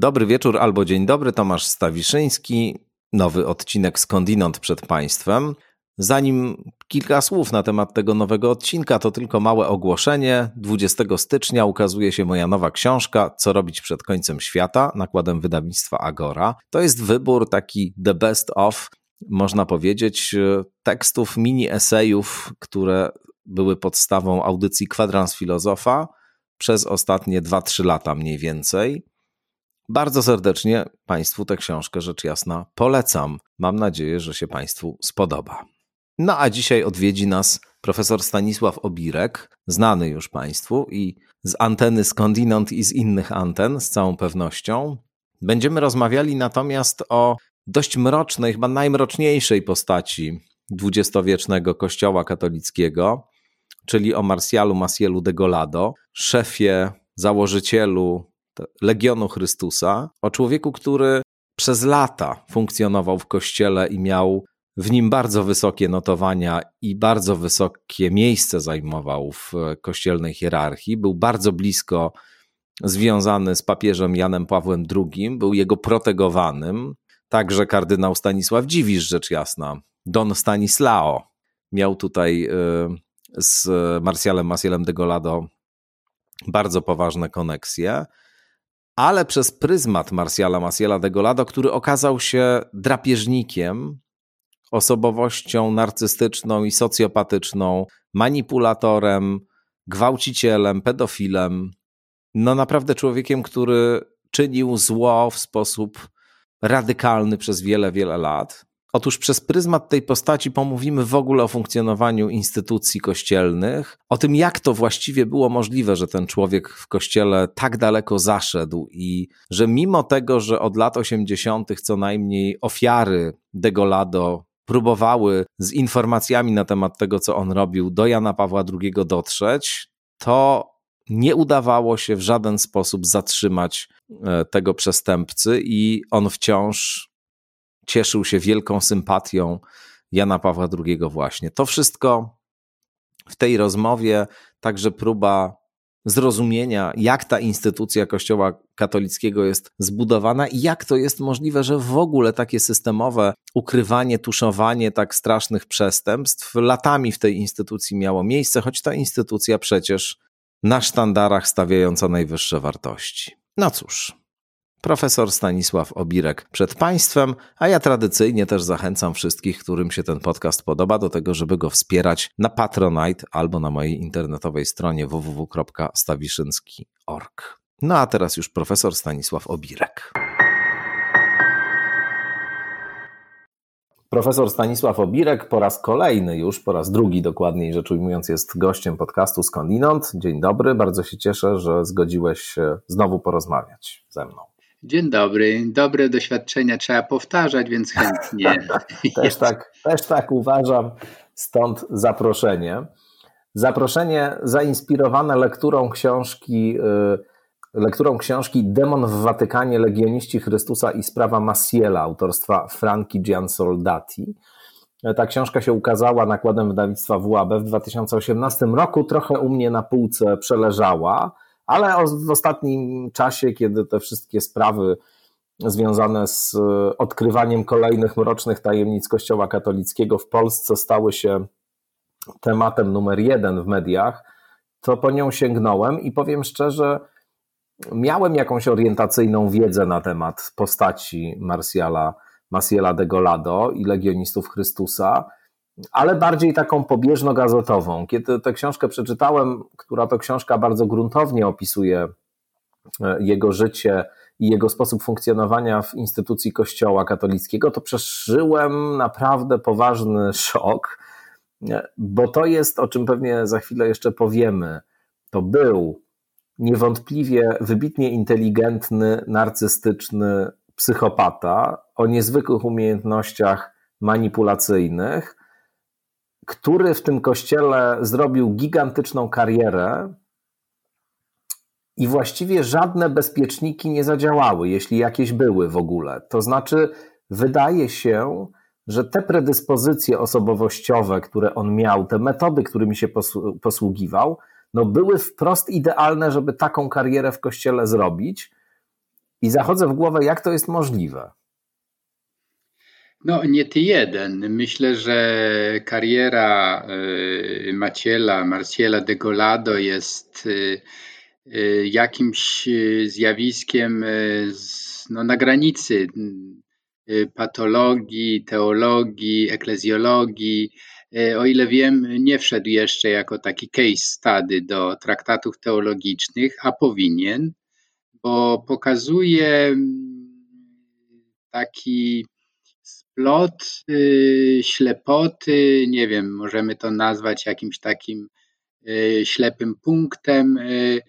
Dobry wieczór albo dzień dobry, Tomasz Stawiszyński. Nowy odcinek Skądinąd przed Państwem. Zanim kilka słów na temat tego nowego odcinka, to tylko małe ogłoszenie. 20 stycznia ukazuje się moja nowa książka Co robić przed końcem świata, nakładem wydawnictwa Agora. To jest wybór taki the best of, można powiedzieć, tekstów, mini esejów, które były podstawą audycji Kwadrans Filozofa przez ostatnie 2-3 lata mniej więcej. Bardzo serdecznie Państwu tę książkę rzecz jasna polecam. Mam nadzieję, że się Państwu spodoba. No a dzisiaj odwiedzi nas profesor Stanisław Obirek, znany już Państwu i z anteny skądinąd i z innych anten, z całą pewnością. Będziemy rozmawiali natomiast o dość mrocznej, chyba najmroczniejszej postaci dwudziestowiecznego kościoła katolickiego, czyli o Marsjalu Macielu de Golado, szefie, założycielu Legionu Chrystusa, o człowieku, który przez lata funkcjonował w kościele i miał w nim bardzo wysokie notowania i bardzo wysokie miejsce zajmował w kościelnej hierarchii. Był bardzo blisko związany z papieżem Janem Pawłem II, był jego protegowanym. Także kardynał Stanisław Dziwisz, rzecz jasna, Don Stanislao miał tutaj y, z Marsjalem Macielem de Golado bardzo poważne koneksje ale przez pryzmat Marsjala Maciela de Golado, który okazał się drapieżnikiem, osobowością narcystyczną i socjopatyczną, manipulatorem, gwałcicielem, pedofilem. No naprawdę człowiekiem, który czynił zło w sposób radykalny przez wiele, wiele lat. Otóż przez pryzmat tej postaci pomówimy w ogóle o funkcjonowaniu instytucji kościelnych, o tym, jak to właściwie było możliwe, że ten człowiek w kościele tak daleko zaszedł i że mimo tego, że od lat 80. co najmniej ofiary Degolado próbowały z informacjami na temat tego, co on robił, do Jana Pawła II dotrzeć, to nie udawało się w żaden sposób zatrzymać e, tego przestępcy i on wciąż cieszył się wielką sympatią Jana Pawła II właśnie. To wszystko w tej rozmowie, także próba zrozumienia, jak ta instytucja Kościoła katolickiego jest zbudowana i jak to jest możliwe, że w ogóle takie systemowe ukrywanie, tuszowanie tak strasznych przestępstw latami w tej instytucji miało miejsce, choć ta instytucja przecież na sztandarach stawiająca najwyższe wartości. No cóż, profesor Stanisław Obirek przed Państwem, a ja tradycyjnie też zachęcam wszystkich, którym się ten podcast podoba, do tego, żeby go wspierać na Patronite albo na mojej internetowej stronie www.stawiszynski.org. No a teraz już profesor Stanisław Obirek. Profesor Stanisław Obirek po raz kolejny już, po raz drugi dokładniej rzecz ujmując, jest gościem podcastu Skądinąd. Dzień dobry, bardzo się cieszę, że zgodziłeś się znowu porozmawiać ze mną. Dzień dobry. Dobre doświadczenia trzeba powtarzać, więc chętnie. też, tak, też tak uważam, stąd zaproszenie. Zaproszenie zainspirowane lekturą książki, y, lekturą książki Demon w Watykanie, Legioniści Chrystusa i sprawa Massiela autorstwa Franki Giansoldati. Ta książka się ukazała nakładem wydawnictwa WAB w 2018 roku, trochę u mnie na półce przeleżała ale w ostatnim czasie, kiedy te wszystkie sprawy związane z e, odkrywaniem kolejnych mrocznych tajemnic Kościoła katolickiego w Polsce stały się tematem numer jeden w mediach, to po nią sięgnąłem i powiem szczerze, miałem jakąś orientacyjną wiedzę na temat postaci Marsjala, Maciela de Golado i legionistów Chrystusa, ale bardziej taką pobieżno-gazetową. Kiedy tę książkę przeczytałem, która to książka bardzo gruntownie opisuje e, jego życie i jego sposób funkcjonowania w instytucji Kościoła katolickiego, to przeżyłem naprawdę poważny szok, e, bo to jest, o czym pewnie za chwilę jeszcze powiemy, to był niewątpliwie wybitnie inteligentny, narcystyczny psychopata o niezwykłych umiejętnościach manipulacyjnych, który w tym kościele zrobił gigantyczną karierę i właściwie żadne bezpieczniki nie zadziałały, jeśli jakieś były w ogóle. To znaczy, wydaje się, że te predyspozycje osobowościowe, które on miał, te metody, którymi się posługiwał, no były wprost idealne, żeby taką karierę w kościele zrobić. I zachodzę w głowę, jak to jest możliwe. No, nie ty jeden. Myślę, że kariera y, Maciela, Marciela de Golado jest y, y, jakimś zjawiskiem no, na granicy patologii, teologii, eklezjologii. O ile wiem, nie wszedł jeszcze jako taki case study do traktatów teologicznych, a powinien, bo pokazuje mm, taki splot y, ślepoty, nie wiem, możemy to nazwać jakimś takim y, ślepym punktem, y,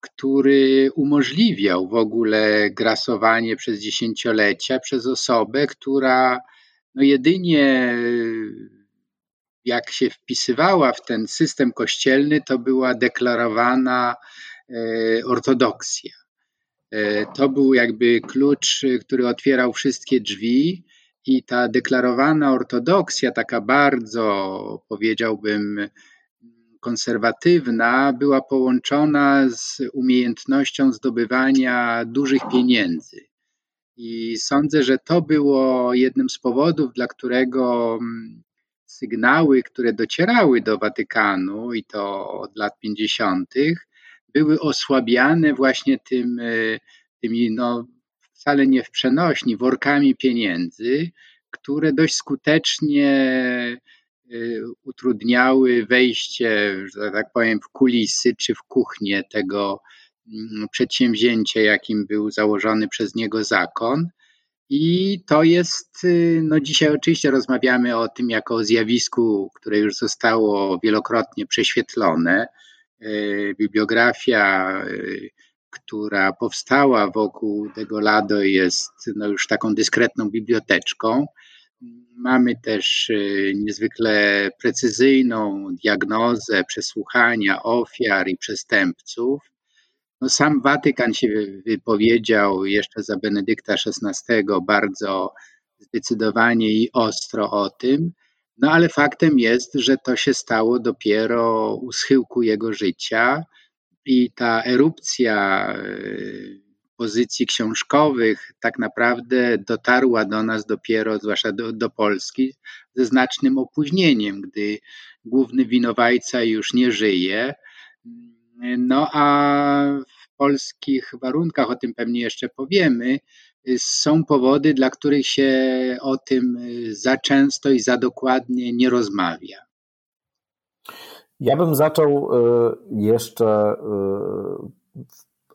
który umożliwiał w ogóle grasowanie przez dziesięciolecia przez osobę, która no jedynie jak się wpisywała w ten system kościelny, to była deklarowana ortodoksja. To był jakby klucz, który otwierał wszystkie drzwi i ta deklarowana ortodoksja, taka bardzo powiedziałbym konserwatywna, była połączona z umiejętnością zdobywania dużych pieniędzy. I sądzę, że to było jednym z powodów, dla którego mm, sygnały, które docierały do Watykanu, i to od lat 50., były osłabiane właśnie tym, e, tymi no, wcale nie w przenośni, workami pieniędzy, które dość skutecznie y, utrudniały wejście, że tak powiem, w kulisy czy w kuchnię tego mm, przedsięwzięcia, jakim był założony przez niego zakon. I to jest, y, no dzisiaj oczywiście rozmawiamy o tym jako o zjawisku, które już zostało wielokrotnie prześwietlone. Y, bibliografia która powstała wokół tego Lado jest no już taką dyskretną biblioteczką. Mamy też y, niezwykle precyzyjną diagnozę przesłuchania ofiar i przestępców. No sam Watykan się wypowiedział jeszcze za Benedykta XVI bardzo zdecydowanie i ostro o tym. No ale faktem jest, że to się stało dopiero u schyłku jego życia i ta erupcja e, pozycji książkowych tak naprawdę dotarła do nas dopiero, zwłaszcza do, do Polski, ze znacznym opóźnieniem, gdy główny winowajca już nie żyje. No a w polskich warunkach, o tym pewnie jeszcze powiemy, są powody, dla których się o tym za często i za dokładnie nie rozmawia. Ja bym zaczął y, jeszcze y,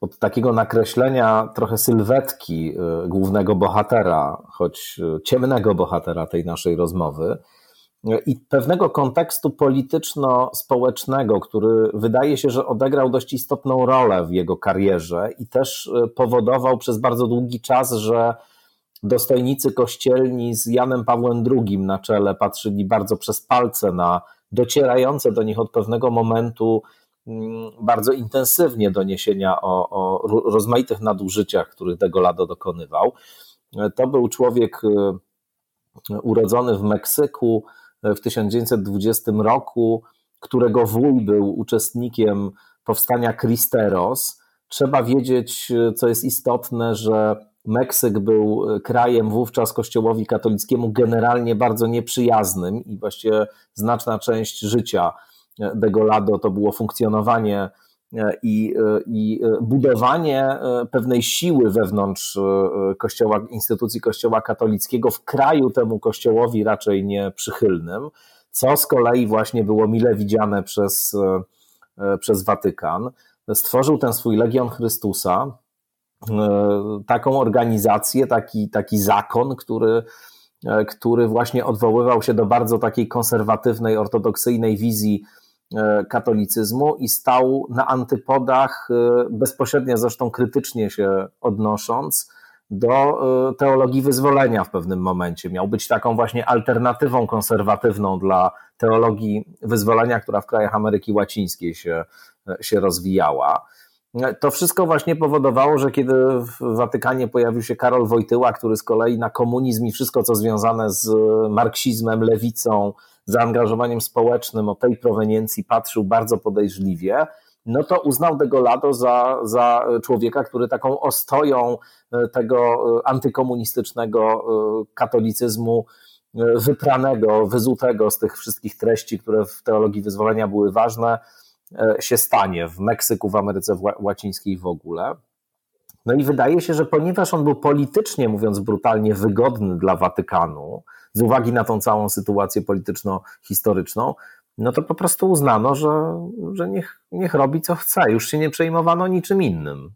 od takiego nakreślenia trochę sylwetki y, głównego bohatera, choć ciemnego bohatera tej naszej rozmowy i pewnego kontekstu polityczno-społecznego, który wydaje się, że odegrał dość istotną rolę w jego karierze i też powodował przez bardzo długi czas, że dostojnicy kościelni z Janem Pawłem II na czele patrzyli bardzo przez palce na docierające do nich od pewnego momentu mm, bardzo intensywnie doniesienia o, o rozmaitych nadużyciach, których Degolado dokonywał. To był człowiek e, urodzony w Meksyku w 1920 roku, którego wuj był uczestnikiem powstania Cristeros. Trzeba wiedzieć, co jest istotne, że Meksyk był e, krajem wówczas Kościołowi katolickiemu generalnie bardzo nieprzyjaznym i właściwie znaczna część życia e, Degolado to było funkcjonowanie e, i, i budowanie pewnej siły wewnątrz kościoła, instytucji kościoła katolickiego w kraju temu kościołowi raczej nieprzychylnym, co z kolei właśnie było mile widziane przez, przez Watykan. Stworzył ten swój Legion Chrystusa, E, taką organizację, taki, taki zakon, który, e, który właśnie odwoływał się do bardzo takiej konserwatywnej, ortodoksyjnej wizji e, katolicyzmu i stał na antypodach, bezpośrednio zresztą krytycznie się odnosząc, do teologii wyzwolenia w pewnym momencie. Miał być taką właśnie alternatywą konserwatywną dla teologii wyzwolenia, która w krajach Ameryki Łacińskiej się, się rozwijała. To wszystko właśnie powodowało, że kiedy w Watykanie pojawił się Karol Wojtyła, który z kolei na komunizm i wszystko, co związane z marksizmem, lewicą, zaangażowaniem społecznym o tej proweniencji patrzył bardzo podejrzliwie, no to uznał de Golado za, za człowieka, który taką ostoją tego antykomunistycznego katolicyzmu wypranego, wyzutego z tych wszystkich treści, które w teologii wyzwolenia były ważne, się stanie w Meksyku, w Ameryce Łacińskiej w ogóle. No i wydaje się, że ponieważ on był politycznie, mówiąc brutalnie, wygodny dla Watykanu, z uwagi na tą całą sytuację polityczno-historyczną, no to po prostu uznano, że, że niech, niech robi co chce. Już się nie przejmowano niczym innym.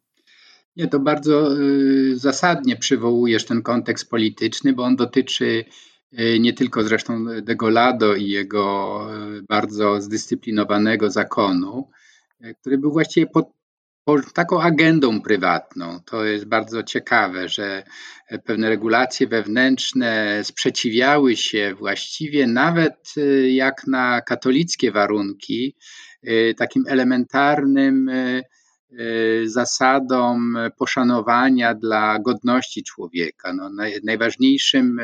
Nie, to bardzo y, zasadnie przywołujesz ten kontekst polityczny, bo on dotyczy nie tylko zresztą de Golado i jego y, bardzo zdyscyplinowanego zakonu, który był właściwie pod, taką agendą prywatną. To jest bardzo ciekawe, że pewne regulacje wewnętrzne sprzeciwiały się właściwie nawet jak na katolickie warunki takim elementarnym zasadom poszanowania dla godności człowieka. No, najważniejszym,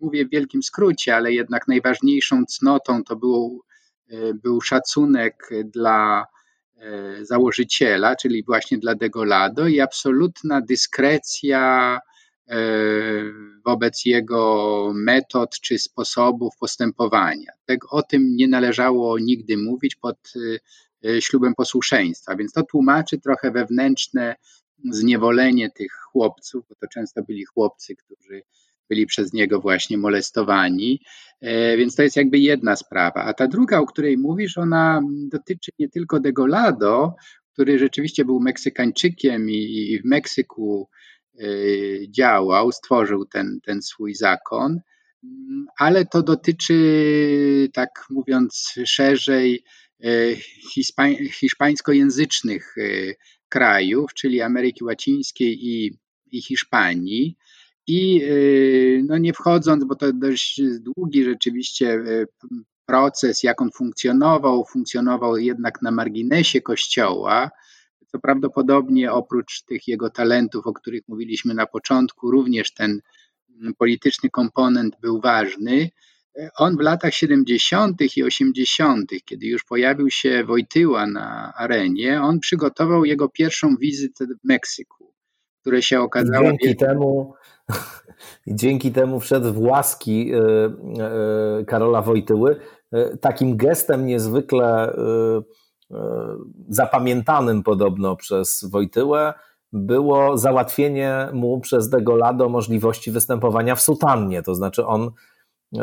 mówię w wielkim skrócie, ale jednak najważniejszą cnotą to był, był szacunek dla E, założyciela, czyli właśnie dla Degolado i absolutna dyskrecja e, wobec jego metod czy sposobów postępowania. Tak, o tym nie należało nigdy mówić pod e, ślubem posłuszeństwa, więc to tłumaczy trochę wewnętrzne zniewolenie tych chłopców, bo to często byli chłopcy, którzy byli przez niego właśnie molestowani. E, więc to jest jakby jedna sprawa. A ta druga, o której mówisz, ona dotyczy nie tylko de Golado, który rzeczywiście był Meksykańczykiem i w Meksyku e, działał, stworzył ten, ten swój zakon, ale to dotyczy, tak mówiąc szerzej, e, hiszpań, hiszpańskojęzycznych krajów, czyli Ameryki Łacińskiej i, i Hiszpanii. I y, no nie wchodząc, bo to dość długi rzeczywiście y, proces, jak on funkcjonował, funkcjonował jednak na marginesie kościoła, co prawdopodobnie oprócz tych jego talentów, o których mówiliśmy na początku, również ten mm, polityczny komponent był ważny. On w latach 70. i 80., kiedy już pojawił się Wojtyła na arenie, on przygotował jego pierwszą wizytę w Meksyku, które się okazało. Dzięki temu dzięki temu wszedł w łaski e, e, Karola Wojtyły. E, takim gestem niezwykle zapamiętanym podobno przez Wojtyłę było załatwienie mu przez Degolado możliwości występowania w sutannie. To znaczy on,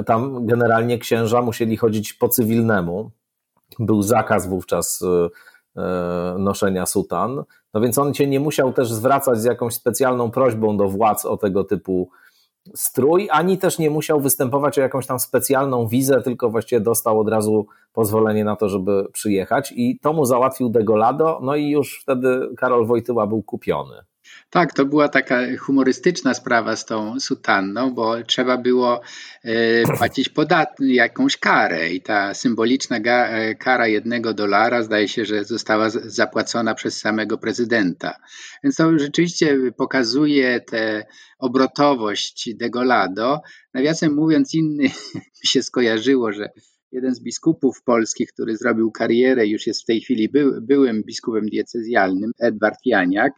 tam generalnie księża musieli chodzić po cywilnemu. Był zakaz wówczas noszenia sutan. No więc on cię nie musiał też zwracać z jakąś specjalną prośbą do władz o tego typu strój, ani też nie musiał występować o jakąś tam specjalną wizę, tylko właściwie dostał od razu pozwolenie na to, żeby przyjechać i to mu załatwił Degolado, no i już wtedy Karol Wojtyła był kupiony. Tak, to była taka humorystyczna sprawa z tą sutanną, bo trzeba było e, płacić podatki, jakąś karę i ta symboliczna e, kara jednego dolara zdaje się, że została zapłacona przez samego prezydenta. Więc to rzeczywiście pokazuje tę obrotowość Degolado. Nawiasem mówiąc, inny mi się skojarzyło, że jeden z biskupów polskich, który zrobił karierę, już jest w tej chwili by, byłym biskupem diecezjalnym, Edward Janiak,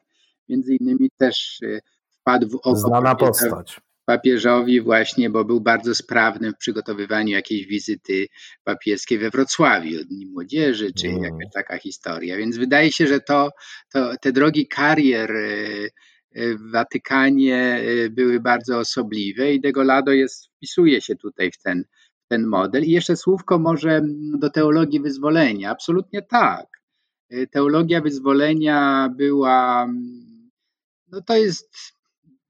między innymi też y, wpadł w oko Znana postać. papieżowi właśnie, bo był bardzo sprawny w przygotowywaniu jakiejś wizyty papieskiej we Wrocławiu, Dni Młodzieży, czy mm. jakaś taka historia. Więc wydaje się, że to, to te drogi karier y, y, w Watykanie były bardzo osobliwe i Degolado jest, wpisuje się tutaj w ten, ten model. I jeszcze słówko może do teologii wyzwolenia. Absolutnie tak. Teologia wyzwolenia była no to jest,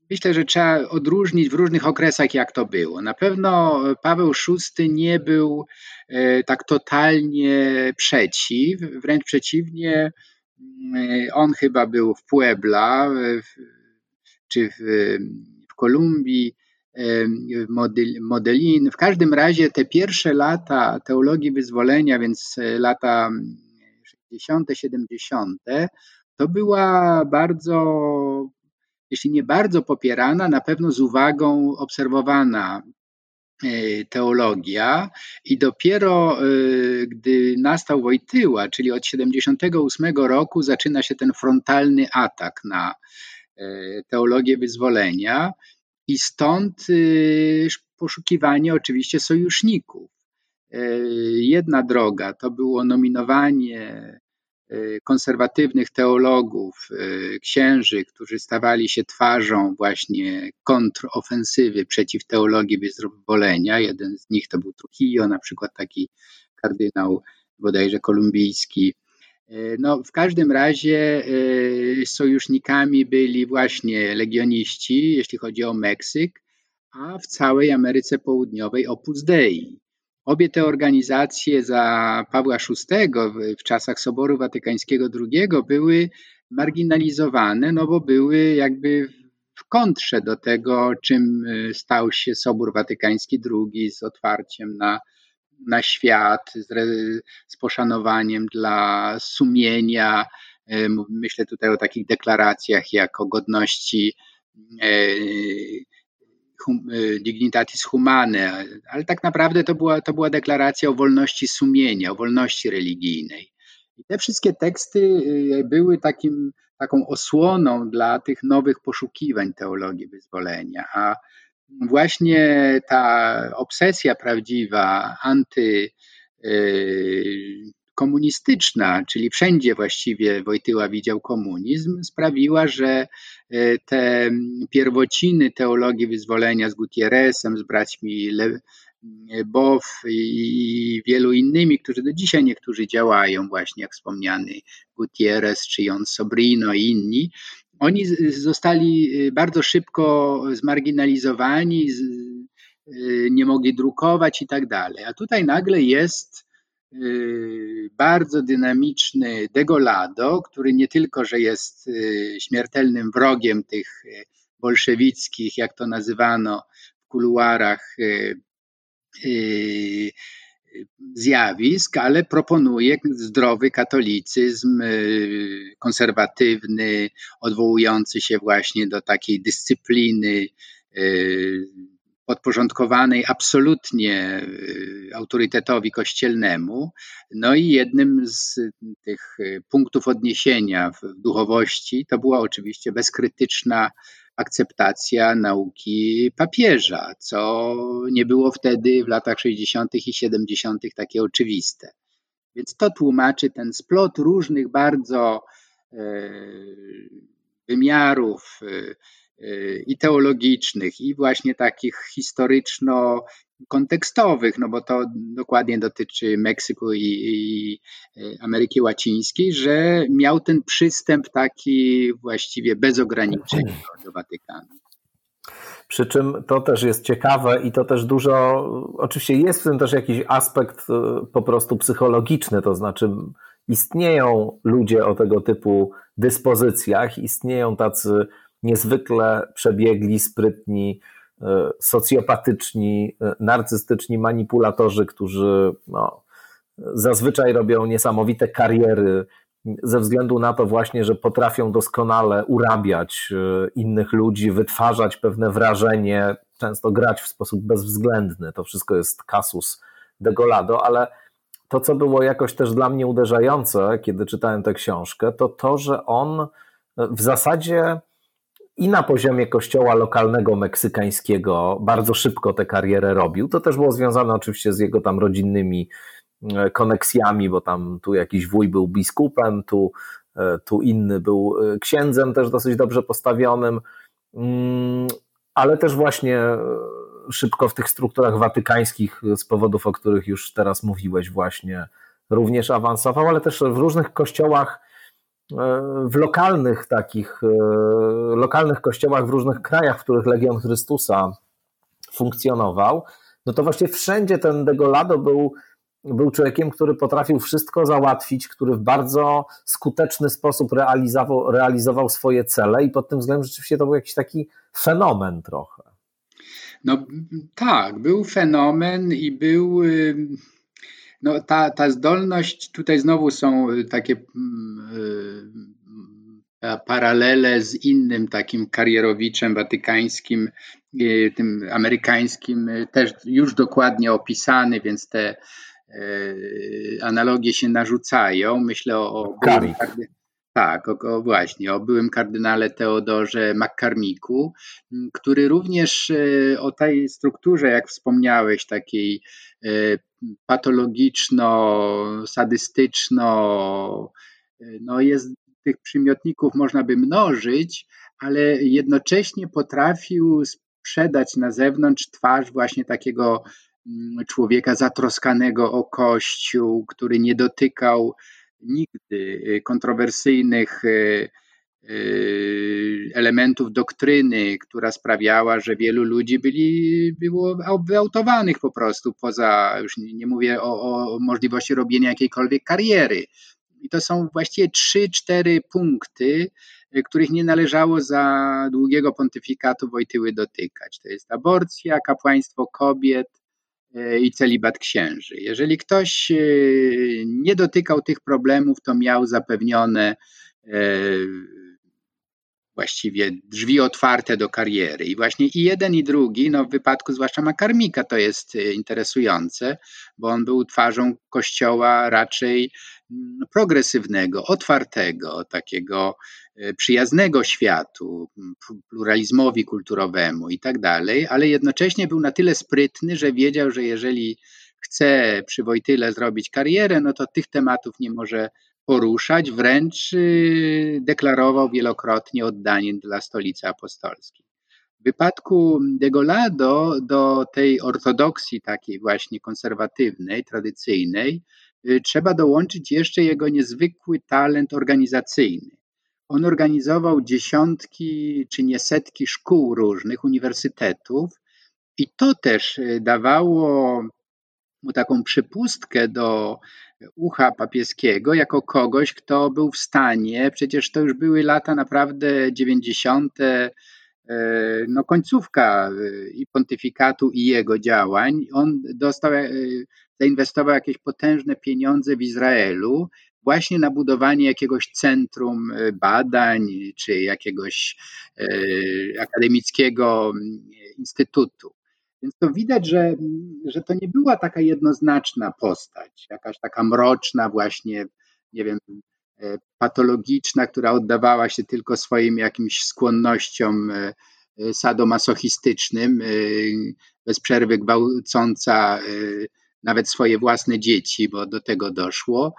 myślę, że trzeba odróżnić w różnych okresach, jak to było. Na pewno Paweł VI nie był e, tak totalnie przeciw, wręcz przeciwnie, mm, on chyba był w Puebla czy w, w Kolumbii, w Modelin. W każdym razie te pierwsze lata teologii wyzwolenia, więc lata 60., 70., to była bardzo, jeśli nie bardzo popierana, na pewno z uwagą obserwowana teologia i dopiero gdy nastał Wojtyła, czyli od 78 roku zaczyna się ten frontalny atak na teologię wyzwolenia i stąd poszukiwanie oczywiście sojuszników. Jedna droga to było nominowanie konserwatywnych teologów, y, księży, którzy stawali się twarzą właśnie kontrofensywy przeciw teologii wyzwolenia. Jeden z nich to był Trujillo, na przykład taki kardynał bodajże kolumbijski. Y, no, w każdym razie sojusznikami byli właśnie legioniści, jeśli chodzi o Meksyk, a w całej Ameryce Południowej Opus Dei. Obie te organizacje za Pawła VI w, czasach Soboru Watykańskiego II były marginalizowane, no bo były jakby w kontrze do tego, czym y, stał się Sobór Watykański II z otwarciem na, na świat, z, z poszanowaniem dla sumienia. Y, myślę tutaj o takich deklaracjach jak o godności y, Y, dignitatis humane, ale tak naprawdę to była, to była deklaracja o wolności sumienia, o wolności religijnej. I te wszystkie teksty y, były takim, taką osłoną dla tych nowych poszukiwań teologii wyzwolenia. A właśnie ta obsesja prawdziwa, anty y, komunistyczna, czyli wszędzie właściwie Wojtyła widział komunizm, sprawiła, że e, te pierwociny teologii wyzwolenia z Gutierrezem, z braćmi Le Bow i wielu innymi, którzy do dzisiaj niektórzy działają, właśnie jak wspomniany Gutierrez czy Jon Sobrino i inni, oni zostali e, bardzo szybko zmarginalizowani, e, nie mogli drukować i tak dalej. A tutaj nagle jest bardzo dynamiczny Degolado, który nie tylko, że jest y, śmiertelnym wrogiem tych y, bolszewickich, jak to nazywano w kuluarach, zjawisk, ale proponuje zdrowy katolicyzm, konserwatywny, odwołujący się właśnie do takiej dyscypliny podporządkowanej absolutnie y, autorytetowi kościelnemu. No i jednym z tych y, punktów odniesienia w duchowości to była oczywiście bezkrytyczna akceptacja nauki papieża, co nie było wtedy w latach 60. i 70. takie oczywiste. Więc to tłumaczy ten splot różnych bardzo e, wymiarów i teologicznych, i właśnie takich historyczno-kontekstowych, no bo to dokładnie dotyczy Meksyku i, i Ameryki Łacińskiej, że miał ten przystęp taki właściwie bez ograniczeń do Watykanu. Przy czym to też jest ciekawe i to też dużo, oczywiście jest w tym też jakiś aspekt e, po prostu psychologiczny, to znaczy istnieją ludzie o tego typu dyspozycjach, istnieją tacy niezwykle przebiegli, sprytni, e, socjopatyczni, e, narcystyczni manipulatorzy, którzy no, zazwyczaj robią niesamowite kariery ze względu na to właśnie, że potrafią doskonale urabiać e, innych ludzi, wytwarzać pewne wrażenie, często grać w sposób bezwzględny. To wszystko jest kasus de Golado, ale to, co było jakoś też dla mnie uderzające, kiedy czytałem tę książkę, to to, że on w zasadzie i na poziomie kościoła lokalnego meksykańskiego bardzo szybko tę karierę robił. To też było związane oczywiście z jego tam rodzinnymi e, koneksjami, bo tam tu jakiś wuj był biskupem, tu, e, tu inny był e, księdzem też dosyć dobrze postawionym, mm, ale też właśnie szybko w tych strukturach watykańskich z powodów, o których już teraz mówiłeś właśnie, również awansował, ale też w różnych kościołach w lokalnych takich, e, lokalnych kościołach w różnych krajach, w których Legion Chrystusa funkcjonował, no to właśnie wszędzie ten Degolado był, był człowiekiem, który potrafił wszystko załatwić, który w bardzo skuteczny sposób realizował, realizował swoje cele i pod tym względem rzeczywiście to był jakiś taki fenomen trochę. No tak, był fenomen i był no, ta, ta zdolność, tutaj znowu są y, takie mm, y, paralele z innym takim karierowiczem watykańskim, tym amerykańskim, też już dokładnie opisany, więc te analogie się narzucają. Myślę o, o tak, o, o, właśnie, o byłym kardynale Teodorze McCarmicku, który również e, o tej strukturze, jak wspomniałeś, takiej e, patologiczno, sadystyczno, e, no jest tych przymiotników można by mnożyć, ale jednocześnie potrafił sprzedać na zewnątrz twarz właśnie takiego człowieka zatroskanego o Kościół, który nie dotykał nigdy y, kontrowersyjnych y, y, elementów doktryny, która sprawiała, że wielu ludzi byli, było wyautowanych po prostu poza, już nie mówię o, o możliwości robienia jakiejkolwiek kariery. I to są właściwie trzy, cztery punkty, których nie należało za długiego pontyfikatu Wojtyły dotykać. To jest aborcja, kapłaństwo kobiet, i celibat księży. Jeżeli ktoś e, nie dotykał tych problemów, to miał zapewnione e, właściwie drzwi otwarte do kariery. I właśnie i jeden, i drugi, no w wypadku zwłaszcza Makarmika to jest interesujące, bo on był twarzą kościoła raczej mm, progresywnego, otwartego, takiego przyjaznego światu, pluralizmowi kulturowemu i tak dalej, ale jednocześnie był na tyle sprytny, że wiedział, że jeżeli chce przy Wojtyle zrobić karierę, no to tych tematów nie może poruszać, wręcz y, deklarował wielokrotnie oddanie dla stolicy apostolskiej. W wypadku Degolado do tej ortodoksji takiej właśnie konserwatywnej, tradycyjnej, y, trzeba dołączyć jeszcze jego niezwykły talent organizacyjny. On organizował dziesiątki czy nie setki szkół różnych, uniwersytetów, i to też y, dawało mu taką przypustkę do ucha papieskiego jako kogoś, kto był w stanie, przecież to już były lata naprawdę 90., e, no końcówka e, i pontyfikatu i jego działań. On dostał, e, zainwestował jakieś potężne pieniądze w Izraelu właśnie na budowanie jakiegoś centrum badań czy jakiegoś akademickiego instytutu. Więc to widać, że, że to nie była taka jednoznaczna postać, jakaś taka mroczna, właśnie, nie wiem, e, patologiczna, która oddawała się tylko swoim jakimś skłonnościom e, e, sadomasochistycznym, bez przerwy gwałcąca nawet swoje własne dzieci, bo do tego doszło.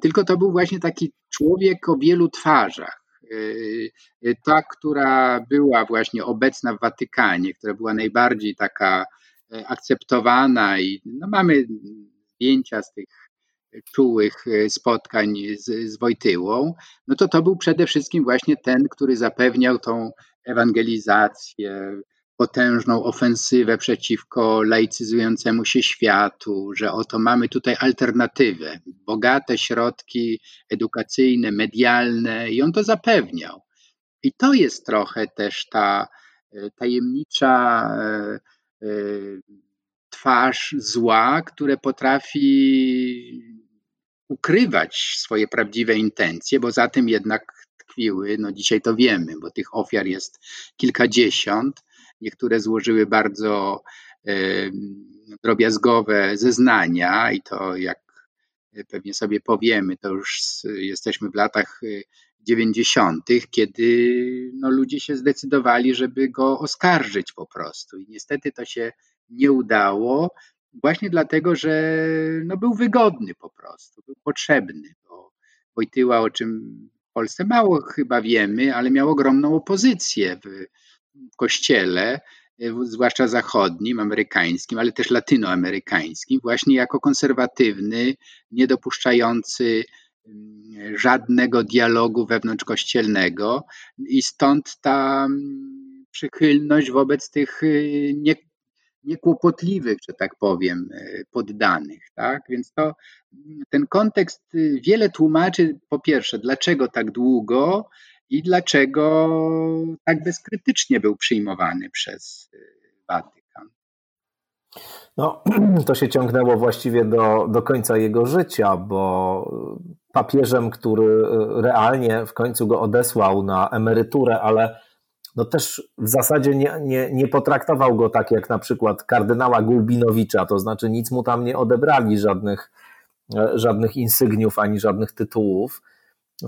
Tylko to był właśnie taki człowiek o wielu twarzach Y, y, ta, która była właśnie obecna w Watykanie, która była najbardziej taka e, akceptowana i no mamy zdjęcia z tych czułych e, spotkań z, z Wojtyłą, no to to był przede wszystkim właśnie ten, który zapewniał tą ewangelizację, potężną ofensywę przeciwko laicyzującemu się światu, że oto mamy tutaj alternatywę, bogate środki edukacyjne, medialne i on to zapewniał. I to jest trochę też ta e, tajemnicza e, e, twarz zła, które potrafi ukrywać swoje prawdziwe intencje, bo za tym jednak tkwiły, no dzisiaj to wiemy, bo tych ofiar jest kilkadziesiąt, Niektóre złożyły bardzo drobiazgowe zeznania i to jak pewnie sobie powiemy, to już jesteśmy w latach 90., y, kiedy no, ludzie się zdecydowali, żeby go oskarżyć po prostu. I niestety to się nie udało, właśnie dlatego, że no, był wygodny po prostu, był potrzebny. Bo Wojtyła, o czym w Polsce mało chyba wiemy, ale miał ogromną opozycję w, kościele, e, zwłaszcza zachodnim, amerykańskim, ale też latynoamerykańskim, właśnie jako konserwatywny, niedopuszczający mm, żadnego dialogu wewnątrzkościelnego i stąd ta mm, przychylność wobec tych y, nie, niekłopotliwych, że tak powiem, e, poddanych. Tak? Więc to, mm, ten kontekst y, wiele tłumaczy, po pierwsze, dlaczego tak długo i dlaczego tak bezkrytycznie był przyjmowany przez y, Watykan. No, to się ciągnęło właściwie do, do końca jego życia, bo papieżem, który realnie w końcu go odesłał na emeryturę, ale no też w zasadzie nie, nie, nie potraktował go tak jak na przykład kardynała Gulbinowicza, to znaczy nic mu tam nie odebrali, żadnych, żadnych insygniów ani żadnych tytułów,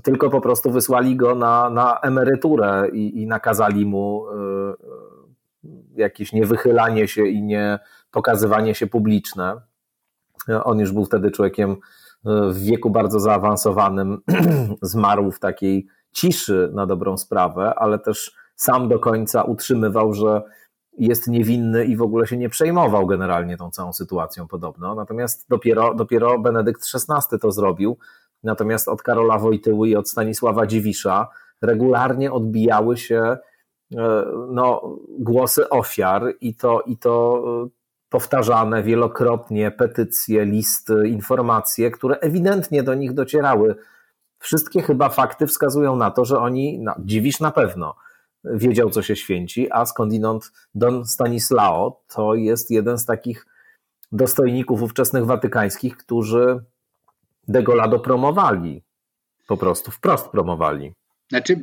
tylko po prostu wysłali go na, na emeryturę i, i nakazali mu jakieś niewychylanie się i nie pokazywanie się publiczne. On już był wtedy człowiekiem e, w wieku bardzo zaawansowanym, zmarł w takiej ciszy na dobrą sprawę, ale też sam do końca utrzymywał, że jest niewinny i w ogóle się nie przejmował generalnie tą całą sytuacją podobno. Natomiast dopiero, dopiero Benedykt XVI to zrobił. Natomiast od Karola Wojtyły i od Stanisława Dziwisza regularnie odbijały się E, no, głosy ofiar i to, i to e, powtarzane wielokrotnie petycje, listy, informacje, które ewidentnie do nich docierały. Wszystkie chyba fakty wskazują na to, że oni, no, dziwisz na pewno, wiedział, co się święci, a skądinąd Don Stanislao to jest jeden z takich dostojników ówczesnych watykańskich, którzy Degolado promowali. Po prostu wprost promowali. Znaczy,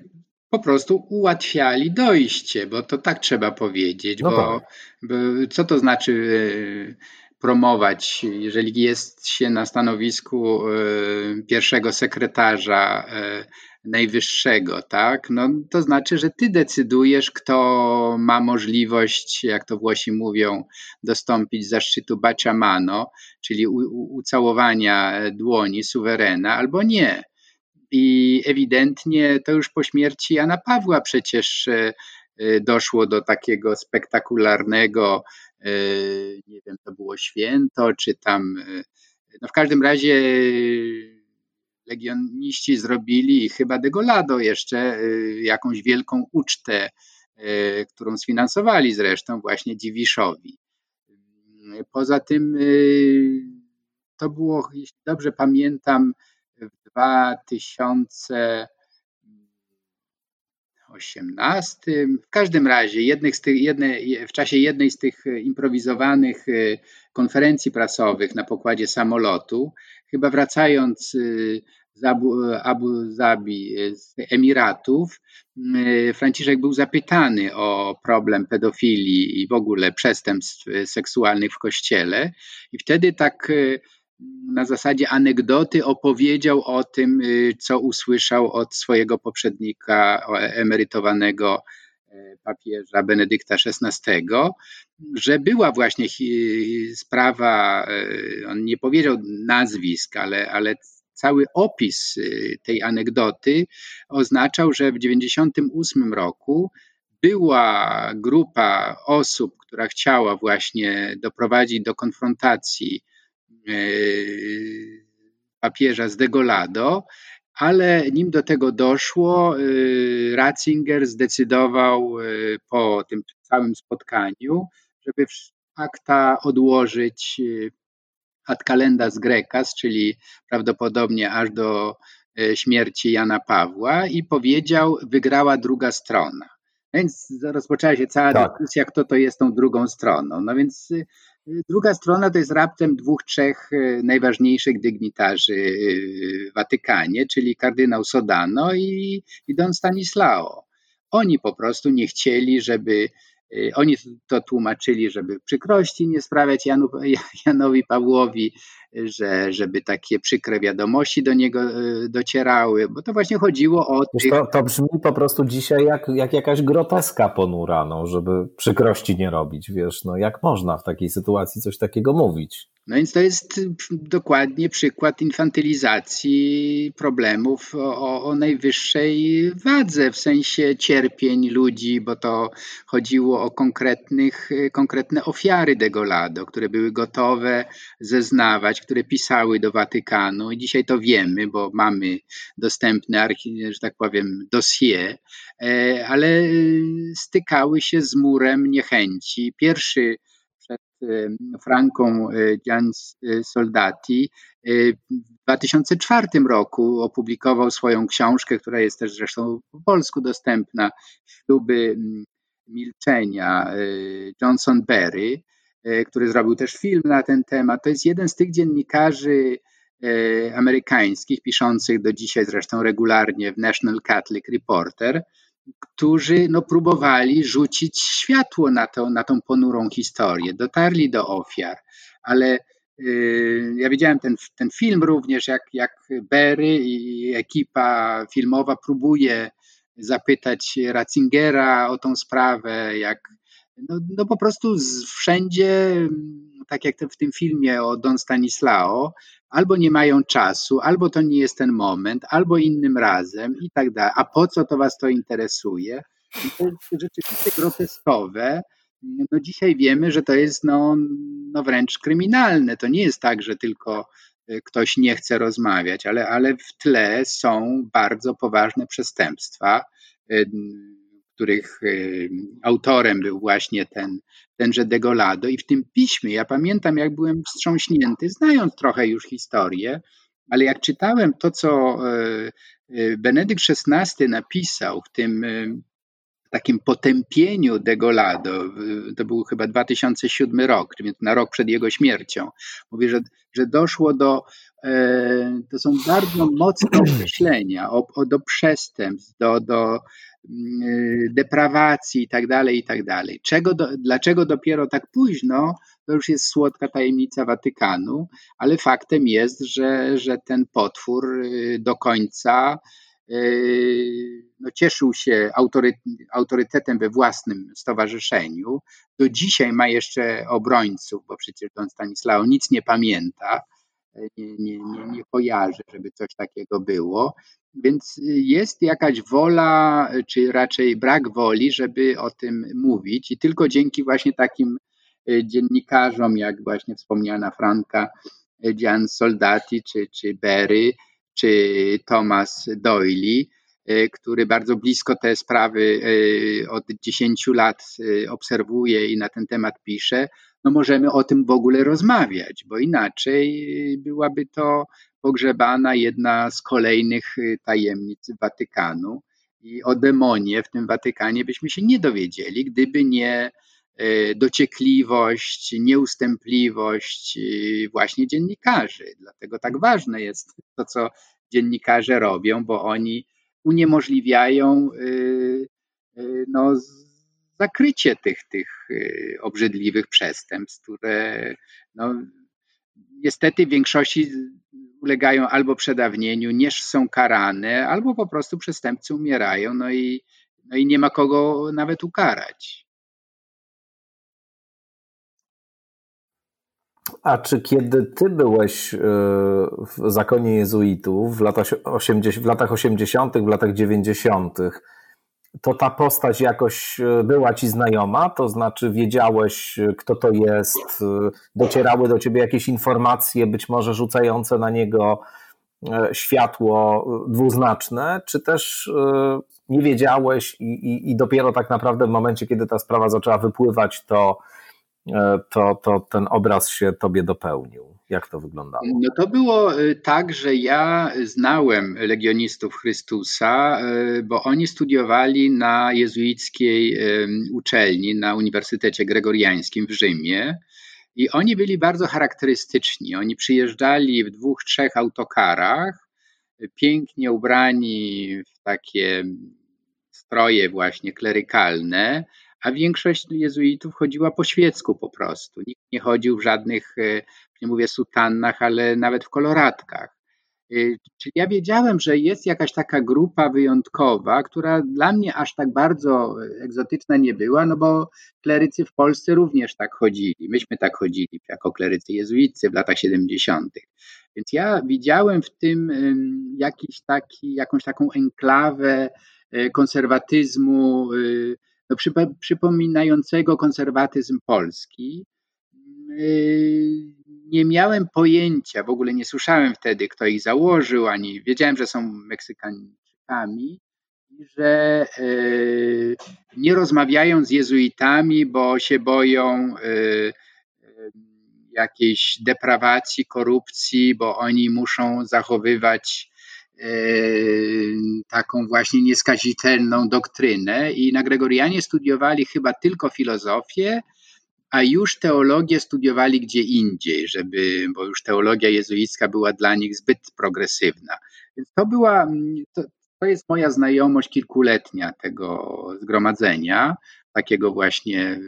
po prostu ułatwiali dojście, bo to tak trzeba powiedzieć, no bo, tak. bo, co to znaczy e, promować, jeżeli jest się na stanowisku e, pierwszego sekretarza e, najwyższego, tak? No, to znaczy, że ty decydujesz, kto ma możliwość, jak to Włosi mówią, dostąpić zaszczytu baciamano, czyli u, u, ucałowania dłoni suwerena, albo nie. I ewidentnie to już po śmierci Jana Pawła przecież e, e, doszło do takiego spektakularnego, e, nie wiem, to było święto, czy tam, no w każdym razie legioniści zrobili chyba Degolado jeszcze jakąś wielką ucztę, którą sfinansowali zresztą właśnie Dziwiszowi. Poza tym to było, jeśli dobrze pamiętam, w 2018. W każdym razie jednych z tych, jedne, w czasie jednej z tych improwizowanych y, konferencji prasowych na pokładzie samolotu, chyba wracając y, z Abu, Abu Zabi, y, z Emiratów, Franciszek był zapytany o problem pedofilii i w ogóle przestępstw seksualnych w kościele. I wtedy tak na zasadzie anegdoty opowiedział o tym, y, co usłyszał od swojego poprzednika, emerytowanego papieża Benedykta XVI, że była właśnie sprawa, e, on nie powiedział nazwisk, ale, ale cały opis y, tej anegdoty oznaczał, że w 1998 roku była grupa osób, która chciała właśnie doprowadzić do konfrontacji E, papieża z Degolado, ale nim do tego doszło, e, Ratzinger zdecydował e, po tym całym spotkaniu, żeby akta odłożyć ad calendas grecas, czyli prawdopodobnie aż do śmierci Jana Pawła i powiedział, wygrała druga strona. Więc rozpoczęła się cała tak. dyskusja, kto to jest tą drugą stroną. No więc Druga strona to jest raptem dwóch, trzech e, najważniejszych dygnitarzy e, w Watykanie, czyli kardynał Sodano i, i Don Stanislao. Oni po prostu nie chcieli, żeby oni to tłumaczyli, żeby przykrości nie sprawiać Janu, Janowi Pawłowi, że, żeby takie przykre wiadomości do niego y, docierały, bo to właśnie chodziło o. Tych... To, to brzmi po prostu dzisiaj jak, jak jakaś groteska ponura, no, żeby przykrości nie robić. Wiesz, no jak można w takiej sytuacji coś takiego mówić? No więc to jest dokładnie przykład infantylizacji problemów o, o, najwyższej wadze, w sensie cierpień ludzi, bo to chodziło o konkretnych, konkretne ofiary Degolado, które były gotowe zeznawać, które pisały do Watykanu. I dzisiaj to wiemy, bo mamy dostępne, że tak powiem, dossier, e, ale stykały się z murem niechęci. Pierwszy Franką Gian Soldati w 2004 roku opublikował swoją książkę, która jest też zresztą po polsku dostępna, Śluby milczenia Johnson Berry, który zrobił też film na ten temat. To jest jeden z tych dziennikarzy amerykańskich, piszących do dzisiaj zresztą regularnie w National Catholic Reporter, którzy no, próbowali rzucić światło na, to, na tą ponurą historię. Dotarli do ofiar, ale y, ja widziałem ten, ten film również, jak, jak Berry i ekipa filmowa próbuje zapytać Ratzingera o tą sprawę, jak no, no po prostu z, wszędzie, tak jak w tym filmie o Don Stanislao, albo nie mają czasu, albo to nie jest ten moment, albo innym razem i tak dalej. A po co to was to interesuje? I to jest rzeczywiście groteskowe. No dzisiaj wiemy, że to jest no, no wręcz kryminalne. To nie jest tak, że tylko e, ktoś nie chce rozmawiać, ale, ale w tle są bardzo poważne przestępstwa e, których y, autorem był właśnie ten, tenże Degolado. I w tym piśmie, ja pamiętam, jak byłem wstrząśnięty, znając trochę już historię, ale jak czytałem to, co y, y, Benedykt XVI napisał w tym takim potępieniu Degolado, to był chyba 2007 rok, więc na rok przed jego śmiercią, mówi, że, że doszło do, to są bardzo mocne określenia, o, o, do przestępstw, do, do mm, deprawacji i tak tak dalej. Czego do, dlaczego dopiero tak późno, to już jest słodka tajemnica Watykanu, ale faktem jest, że, że ten potwór y, do końca Yy, no, cieszył się autorytetem we własnym stowarzyszeniu. Do dzisiaj ma jeszcze obrońców, bo przecież Don Stanislao nic nie pamięta, nie, nie, nie, nie kojarzy, żeby coś takiego było. Więc jest jakaś wola, czy raczej brak woli, żeby o tym mówić, i tylko dzięki właśnie takim e, dziennikarzom, jak właśnie wspomniana Franka Gian Soldati czy, czy Berry, czy Thomas Doyle, który bardzo blisko te sprawy od 10 lat obserwuje i na ten temat pisze, no możemy o tym w ogóle rozmawiać, bo inaczej byłaby to pogrzebana jedna z kolejnych tajemnic Watykanu. I o demonie w tym Watykanie byśmy się nie dowiedzieli, gdyby nie dociekliwość, nieustępliwość właśnie dziennikarzy. Dlatego tak ważne jest to, co dziennikarze robią, bo oni uniemożliwiają y, y, no, zakrycie tych, tych y, obrzydliwych przestępstw, które no, niestety w większości ulegają albo przedawnieniu, nie są karane, albo po prostu przestępcy umierają, no i, no i nie ma kogo nawet ukarać. A czy kiedy ty byłeś e, w zakonie jezuitów w, latach 80, w latach 80., w latach 90., to ta postać jakoś e, była ci znajoma? To znaczy wiedziałeś, e, kto to jest? Docierały do ciebie jakieś informacje, być może rzucające na niego światło dwuznaczne, czy też nie wiedziałeś i, i, i dopiero tak naprawdę w momencie, kiedy ta sprawa zaczęła wypływać, to E, to, to ten obraz się tobie dopełnił. Jak to wyglądało? No to było e, tak, że ja znałem legionistów Chrystusa, e, bo oni studiowali na jezuickiej uczelni na Uniwersytecie Gregoriańskim w Rzymie. I oni byli bardzo charakterystyczni. Oni przyjeżdżali w dwóch, trzech autokarach, pięknie ubrani w takie stroje właśnie klerykalne, a większość jezuitów chodziła po świecku po prostu. Nikt nie chodził w żadnych, e, nie mówię sutannach, ale nawet w koloratkach. E, czyli ja wiedziałem, że jest jakaś taka grupa wyjątkowa, która dla mnie aż tak bardzo egzotyczna nie była, no bo klerycy w Polsce również tak chodzili. Myśmy tak chodzili jako klerycy jezuicy w latach 70. Więc ja widziałem w tym jakiś taki, jakąś taką enklawę e, konserwatyzmu, no, przypominającego konserwatyzm polski. Yy, nie miałem pojęcia, w ogóle nie słyszałem wtedy, kto ich założył, ani wiedziałem, że są Meksykańczykami, że yy, nie rozmawiają z jezuitami, bo się boją yy, jakiejś deprawacji, korupcji, bo oni muszą zachowywać taką właśnie nieskazitelną doktrynę i na Gregorianie studiowali chyba tylko filozofię, a już teologię studiowali gdzie indziej, żeby, bo już teologia jezuicka była dla nich zbyt progresywna. Więc to była, to, to jest moja znajomość kilkuletnia tego zgromadzenia, takiego właśnie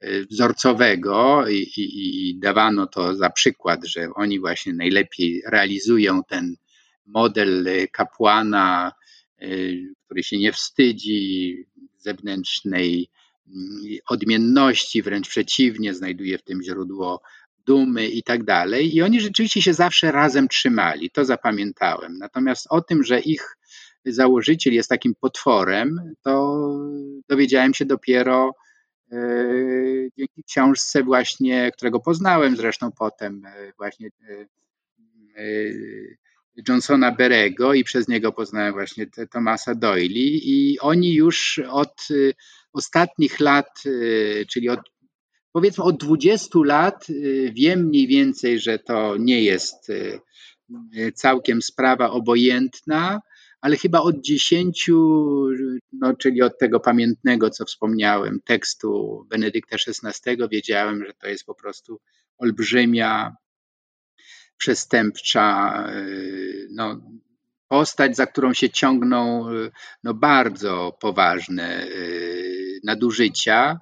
e, wzorcowego i, i, i, dawano to za przykład, że oni właśnie najlepiej realizują ten model kapłana, e, który się nie wstydzi zewnętrznej mm, odmienności, wręcz przeciwnie, znajduje w tym źródło dumy i tak dalej. I oni rzeczywiście się zawsze razem trzymali, to zapamiętałem. Natomiast o tym, że ich założyciel jest takim potworem, to dowiedziałem się dopiero e, dzięki książce właśnie, którego poznałem zresztą potem właśnie Johnsona Berego i przez niego poznałem właśnie Thomasa Doyle. I oni już od ostatnich lat, czyli od powiedzmy od 20 lat wiem mniej więcej, że to nie jest całkiem sprawa obojętna, ale chyba od dziesięciu, no, czyli od tego pamiętnego, co wspomniałem, tekstu Benedykta XVI, wiedziałem, że to jest po prostu olbrzymia, przestępcza no, postać, za którą się ciągną no, bardzo poważne nadużycia.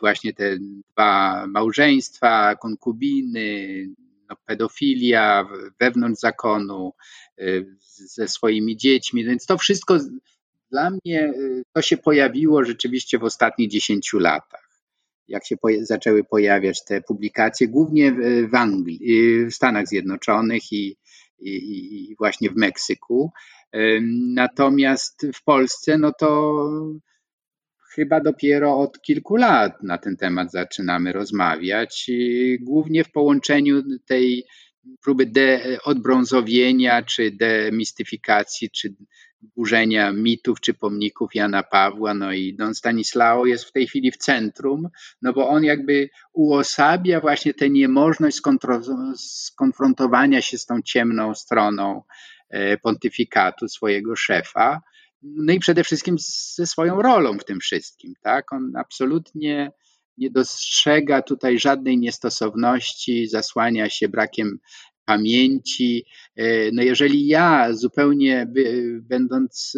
Właśnie te dwa małżeństwa, konkubiny, no, pedofilia wewnątrz zakonu, y, ze swoimi dziećmi, więc to wszystko dla mnie y, to się pojawiło rzeczywiście w ostatnich dziesięciu latach. Jak się zaczęły pojawiać te publikacje, głównie w Anglii, y, w Stanach Zjednoczonych i, i, i właśnie w Meksyku. Natomiast w Polsce, no to chyba dopiero od kilku lat na ten temat zaczynamy rozmawiać, głównie w połączeniu tej próby de odbrązowienia, czy demistyfikacji, czy burzenia mitów czy pomników Jana Pawła. No i Don Stanislao jest w tej chwili w centrum, no bo on jakby uosabia właśnie tę niemożność skonfrontowania się z tą ciemną stroną e, pontyfikatu swojego szefa. No i przede wszystkim ze swoją rolą w tym wszystkim, tak? On absolutnie nie dostrzega tutaj żadnej niestosowności, zasłania się brakiem pamięci. E, no jeżeli ja zupełnie będąc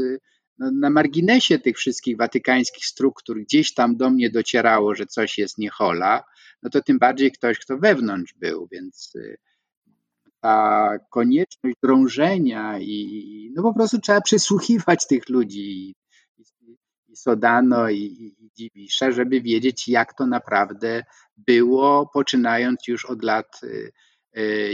no, na marginesie tych wszystkich watykańskich struktur, gdzieś tam do mnie docierało, że coś jest niehola, no to tym bardziej ktoś, kto wewnątrz był, więc e, ta konieczność drążenia i no po prostu trzeba przysłuchiwać tych ludzi i, i Sodano i, i Dziwisza, żeby wiedzieć jak to naprawdę było, poczynając już od lat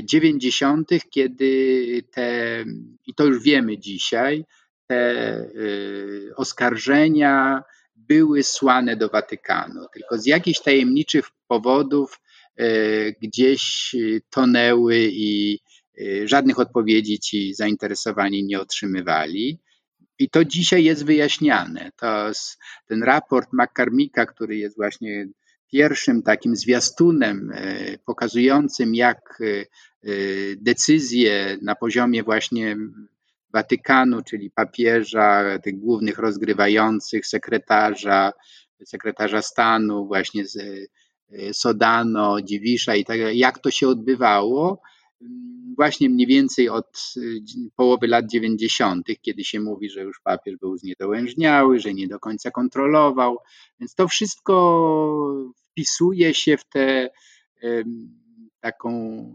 90., y, y, kiedy te, i to już wiemy dzisiaj, te y, oskarżenia były słane do Watykanu, tylko z jakichś tajemniczych powodów gdzieś tonęły i żadnych odpowiedzi ci zainteresowani nie otrzymywali. I to dzisiaj jest wyjaśniane. To ten raport McCarmicka, który jest właśnie pierwszym takim zwiastunem e, pokazującym, jak e, e, decyzje na poziomie właśnie Watykanu, czyli papieża, tych głównych rozgrywających, sekretarza, sekretarza stanu, właśnie z Sodano, Dziwisza i tak jak to się odbywało, właśnie mniej więcej od y, połowy lat 90., kiedy się mówi, że już papież był zniedołężniały, że nie do końca kontrolował. Więc to wszystko wpisuje się w tę taką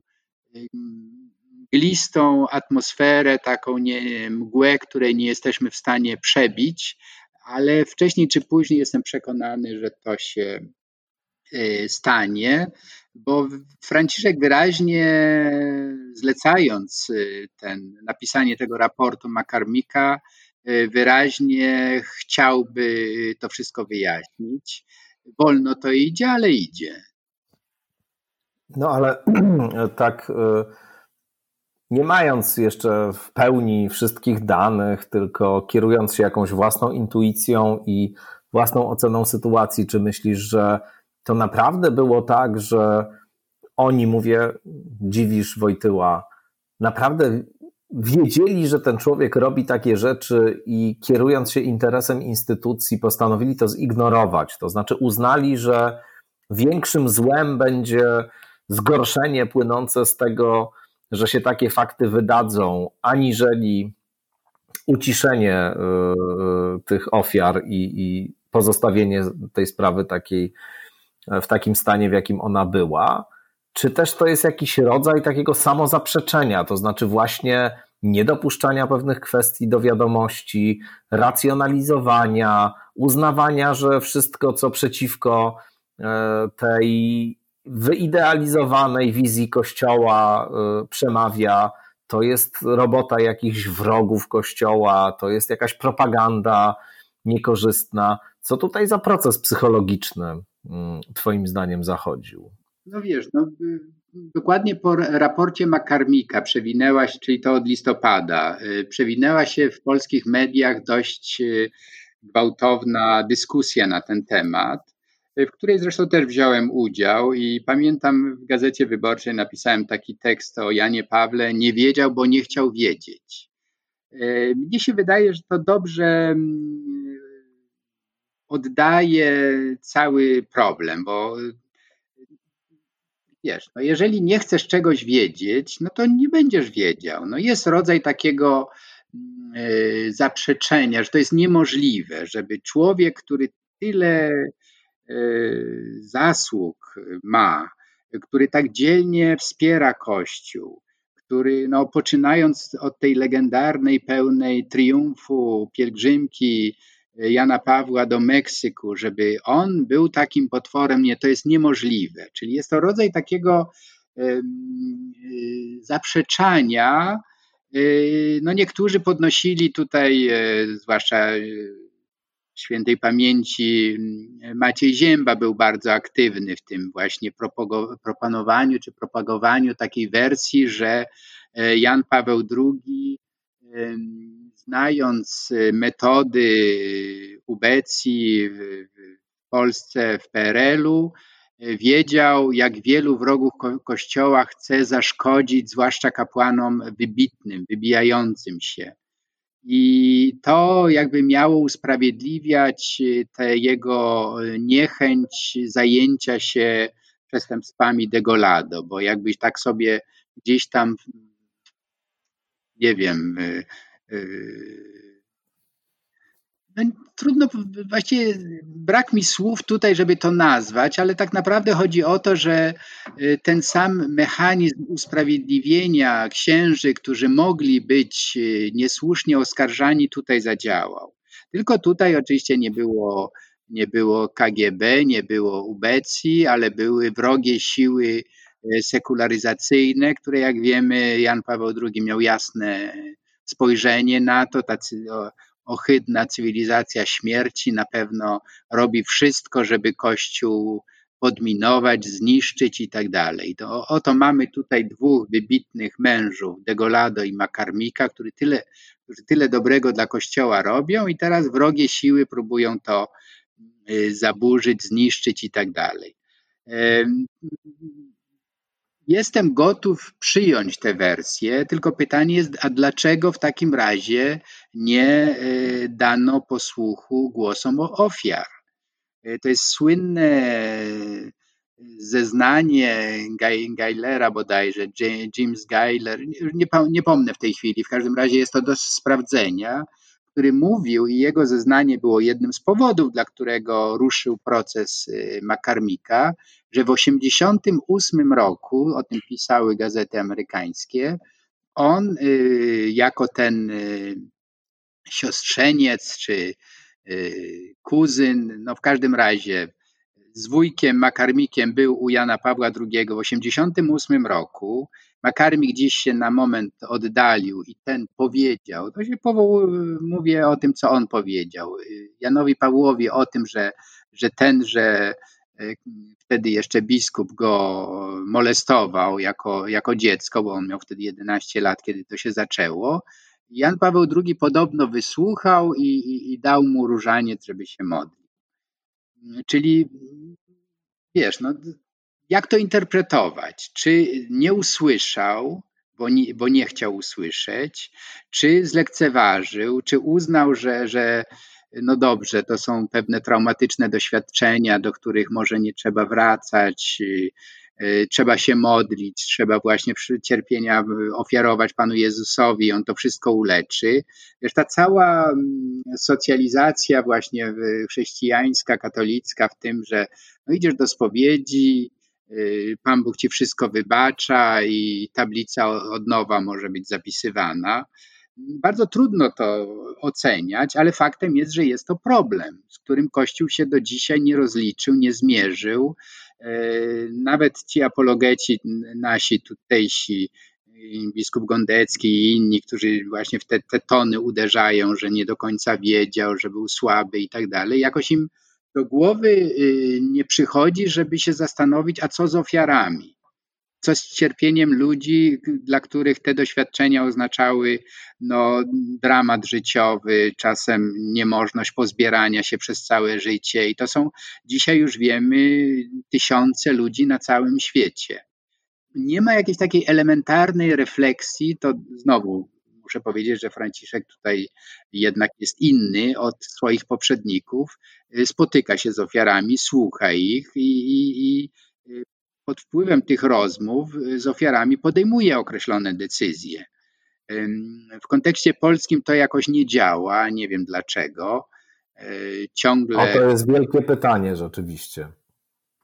glistą atmosferę, taką nie, mgłę, której nie jesteśmy w stanie przebić, ale wcześniej czy później jestem przekonany, że to się stanie bo Franciszek wyraźnie zlecając y, ten, napisanie tego raportu Makarmika, y, wyraźnie chciałby to wszystko wyjaśnić. Wolno to idzie, ale idzie. No ale tak, y, nie mając jeszcze w pełni wszystkich danych, tylko kierując się jakąś własną intuicją i własną oceną sytuacji, czy myślisz, że to naprawdę było tak, że oni, mówię, dziwisz Wojtyła, naprawdę wiedzieli, że ten człowiek robi takie rzeczy i kierując się interesem instytucji, postanowili to zignorować. To znaczy uznali, że większym złem będzie zgorszenie płynące z tego, że się takie fakty wydadzą, aniżeli uciszenie e, tych ofiar i, i pozostawienie tej sprawy takiej, w takim stanie, w jakim ona była. Czy też to jest jakiś rodzaj takiego samozaprzeczenia, to znaczy właśnie niedopuszczania pewnych kwestii do wiadomości, racjonalizowania, uznawania, że wszystko, co przeciwko e, tej wyidealizowanej wizji Kościoła e, przemawia, to jest robota jakichś wrogów Kościoła, to jest jakaś propaganda niekorzystna. Co tutaj za proces psychologiczny Twoim zdaniem zachodził? No wiesz, no, y, dokładnie po raporcie Makarmika przewinęła się, czyli to od listopada, y, przewinęła się w polskich mediach dość y, gwałtowna dyskusja na ten temat, w której zresztą też wziąłem udział i pamiętam w Gazecie Wyborczej napisałem taki tekst o Janie Pawle, nie wiedział, bo nie chciał wiedzieć. Mnie się wydaje, że to dobrze mm, oddaje cały problem, bo wiesz, no jeżeli nie chcesz czegoś wiedzieć, no to nie będziesz wiedział. No jest rodzaj takiego y, zaprzeczenia, że to jest niemożliwe, żeby człowiek, który tyle y, zasług ma, który tak dzielnie wspiera Kościół, który no, poczynając od tej legendarnej, pełnej triumfu pielgrzymki Jana Pawła do Meksyku, żeby on był takim potworem, nie, to jest niemożliwe. Czyli jest to rodzaj takiego zaprzeczania. Y, no niektórzy podnosili tutaj, e, zwłaszcza e, świętej pamięci Maciej Zięba był bardzo aktywny w tym właśnie proponowaniu czy propagowaniu takiej wersji, że e, Jan Paweł II znając y, metody ubecji w Polsce, w PRL-u, y, wiedział, jak wielu wrogów Kościoła chce zaszkodzić, zwłaszcza kapłanom wybitnym, wybijającym się. I to jakby miało usprawiedliwiać y, tę jego niechęć zajęcia się przestępstwami degolado, bo jakbyś tak sobie gdzieś tam, nie wiem, no, trudno, właściwie brak mi słów tutaj, żeby to nazwać, ale tak naprawdę chodzi o to, że yy, ten sam mechanizm usprawiedliwienia księży, którzy mogli być yy, niesłusznie oskarżani, tutaj zadziałał. Tylko tutaj oczywiście nie było, nie było KGB, nie było ubecji, ale były wrogie siły sekularyzacyjne, które jak wiemy Jan Paweł II miał jasne spojrzenie na to, tacy ohydna cywilizacja śmierci na pewno robi wszystko, żeby Kościół podminować, zniszczyć i tak dalej. To, oto mamy tutaj dwóch wybitnych mężów, Degolado i Makarmika, którzy tyle, którzy tyle dobrego dla Kościoła robią i teraz wrogie siły próbują to y, zaburzyć, zniszczyć i tak dalej. Jestem gotów przyjąć tę wersję, tylko pytanie jest, a dlaczego w takim razie nie e, dano posłuchu głosom ofiar? E, to jest słynne zeznanie Geilera bodajże, James Geiler, nie, nie pomnę w tej chwili, w każdym razie jest to do sprawdzenia, który mówił i jego zeznanie było jednym z powodów, dla którego ruszył proces y, Makarmika, że w 1988 roku, o tym pisały gazety amerykańskie, on y, jako ten y, siostrzeniec czy kuzyn, no w każdym razie z wujkiem Makarmikiem był u Jana Pawła II w 1988 roku. Makarmik gdzieś się na moment oddalił i ten powiedział, to się powoł, mówię o tym, co on powiedział. Janowi Pawłowi o tym, że, że ten, że e, wtedy jeszcze biskup go molestował jako, jako dziecko, bo on miał wtedy 11 lat, kiedy to się zaczęło. Jan Paweł II podobno wysłuchał i, i, i dał mu różaniec, żeby się modlić. Czyli wiesz, no, jak to interpretować? Czy nie usłyszał, bo nie, bo nie chciał usłyszeć, czy zlekceważył, czy uznał, że, że no dobrze, to są pewne traumatyczne doświadczenia, do których może nie trzeba wracać, trzeba się modlić, trzeba właśnie cierpienia ofiarować Panu Jezusowi, On to wszystko uleczy. Wiesz, ta cała mm, socjalizacja właśnie chrześcijańska, katolicka w tym, że no idziesz do spowiedzi, y, Pan Bóg Ci wszystko wybacza i tablica od nowa może być zapisywana. Bardzo trudno to oceniać, ale faktem jest, że jest to problem, z którym Kościół się do dzisiaj nie rozliczył, nie zmierzył. E, nawet ci apologeci nasi tutejsi, biskup Gondecki i inni, którzy właśnie w te, te tony uderzają, że nie do końca wiedział, że był słaby i tak dalej, jakoś im do głowy y, nie przychodzi, żeby się zastanowić, a co z ofiarami co z cierpieniem ludzi, dla których te doświadczenia oznaczały no, dramat życiowy, czasem niemożność pozbierania się przez całe życie. I to są dzisiaj już wiemy tysiące ludzi na całym świecie. Nie ma jakiejś takiej elementarnej refleksji, to znowu muszę powiedzieć, że Franciszek tutaj jednak jest inny od swoich poprzedników. Spotyka się z ofiarami, słucha ich i, i, i pod wpływem tych rozmów y, z ofiarami podejmuje określone decyzje. W kontekście polskim to jakoś nie działa, nie wiem dlaczego. Y, ciągle. O, to jest wielkie pytanie, rzeczywiście.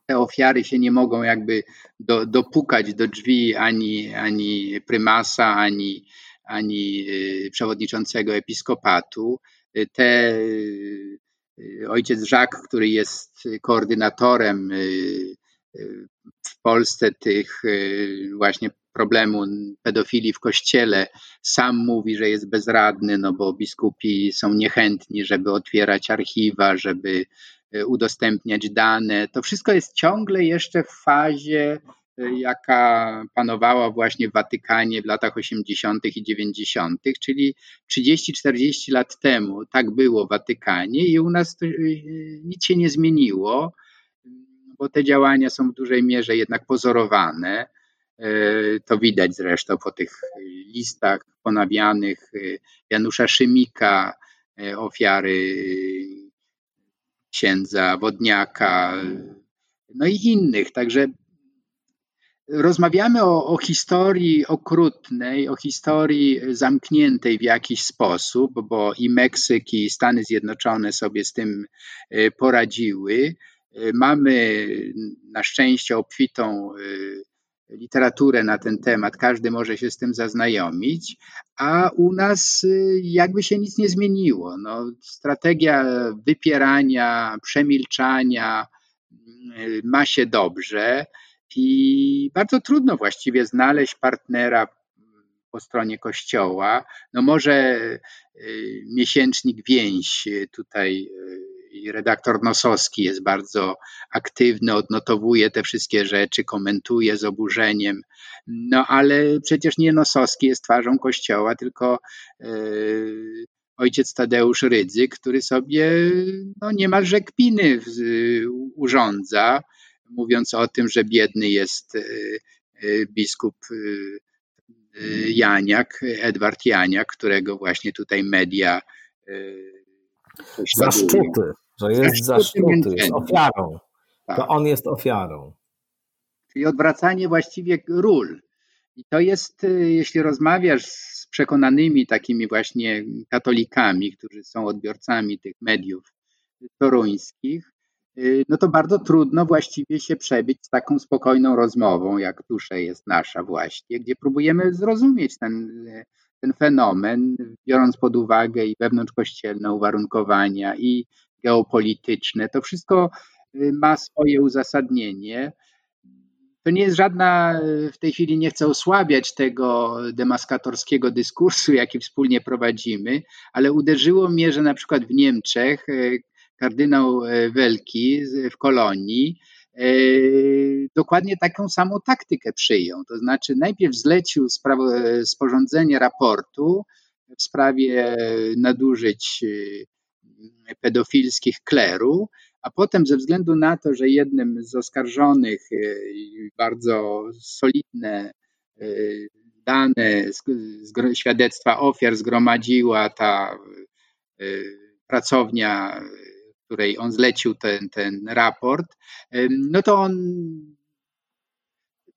Te ofiary się nie mogą jakby do, dopukać do drzwi ani, ani prymasa, ani, ani y, przewodniczącego episkopatu. Te ojciec Jacques, który jest koordynatorem w Polsce tych y, właśnie problemu pedofilii w kościele sam mówi, że jest bezradny, no bo biskupi są niechętni, żeby otwierać archiwa, żeby y, udostępniać dane. To wszystko jest ciągle jeszcze w fazie, y, jaka panowała właśnie w Watykanie w latach 80. i 90., czyli 30-40 lat temu tak było w Watykanie i u nas nic się nie zmieniło bo te działania są w dużej mierze jednak pozorowane. E, to widać zresztą po tych listach ponawianych e, Janusza Szymika, e, ofiary księdza Wodniaka, no i innych. Także rozmawiamy o, o, historii okrutnej, o historii zamkniętej w jakiś sposób, bo i Meksyk, i Stany Zjednoczone sobie z tym poradziły. Mamy na szczęście obfitą y, literaturę na ten temat, każdy może się z tym zaznajomić, a u nas y, jakby się nic nie zmieniło. No, strategia wypierania, przemilczania y, ma się dobrze i bardzo trudno właściwie znaleźć partnera po stronie kościoła. No może miesięcznik Więź tutaj i redaktor Nosowski jest bardzo aktywny, odnotowuje te wszystkie rzeczy, komentuje z oburzeniem. No ale przecież nie Nosowski jest twarzą Kościoła, tylko yy, ojciec Tadeusz Rydzy, który sobie no, niemalże kpiny urządza, mówiąc o tym, że biedny jest yy, biskup yy, Janiak, Edward Janiak, którego właśnie tutaj media Zaszczuty że jest zaszczuty, jest ofiarą. Tak. To on jest ofiarą. Czyli odwracanie właściwie ról. I to jest, y, jeśli rozmawiasz z przekonanymi takimi właśnie katolikami, którzy są odbiorcami tych mediów toruńskich, y, no to bardzo trudno właściwie się przebić z taką spokojną rozmową, jak dusze jest nasza właśnie, gdzie próbujemy zrozumieć ten, ten fenomen, biorąc pod uwagę i wewnątrzkościelne uwarunkowania, i geopolityczne. To wszystko y, ma swoje uzasadnienie. To nie jest żadna, y, w tej chwili nie chcę osłabiać tego demaskatorskiego dyskursu, jaki wspólnie prowadzimy, ale uderzyło mnie, że na przykład w Niemczech y, kardynał Welki w Kolonii dokładnie taką samą taktykę przyjął. To znaczy najpierw zlecił sporządzenie raportu w sprawie nadużyć pedofilskich kleru, a potem ze względu na to, że jednym z oskarżonych e, bardzo solidne e, dane świadectwa ofiar zgromadziła ta e, pracownia, której on zlecił ten, ten raport, no to on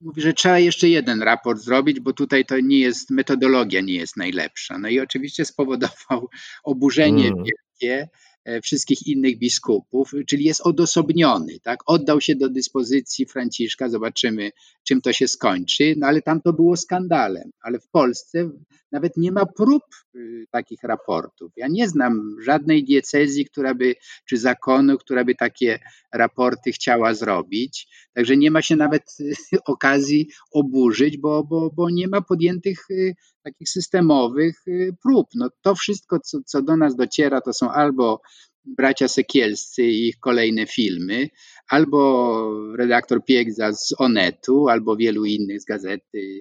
mówi, że trzeba jeszcze jeden raport zrobić, bo tutaj to nie jest, metodologia nie jest najlepsza. No i oczywiście spowodował oburzenie mm. Wielkie E, wszystkich innych biskupów, czyli jest odosobniony, tak? Oddał się do dyspozycji Franciszka, zobaczymy, czym to się skończy, no ale tam to było skandalem, ale w Polsce nawet nie ma prób y, takich raportów. Ja nie znam żadnej diecezji, która by, czy zakonu, która by takie raporty chciała zrobić, także nie ma się nawet y, okazji oburzyć, bo, bo, bo nie ma podjętych y, takich systemowych prób. No to wszystko, co, co do nas dociera, to są albo bracia Sekielscy i ich kolejne filmy, albo redaktor Piegza z Onetu, albo wielu innych z gazety, y,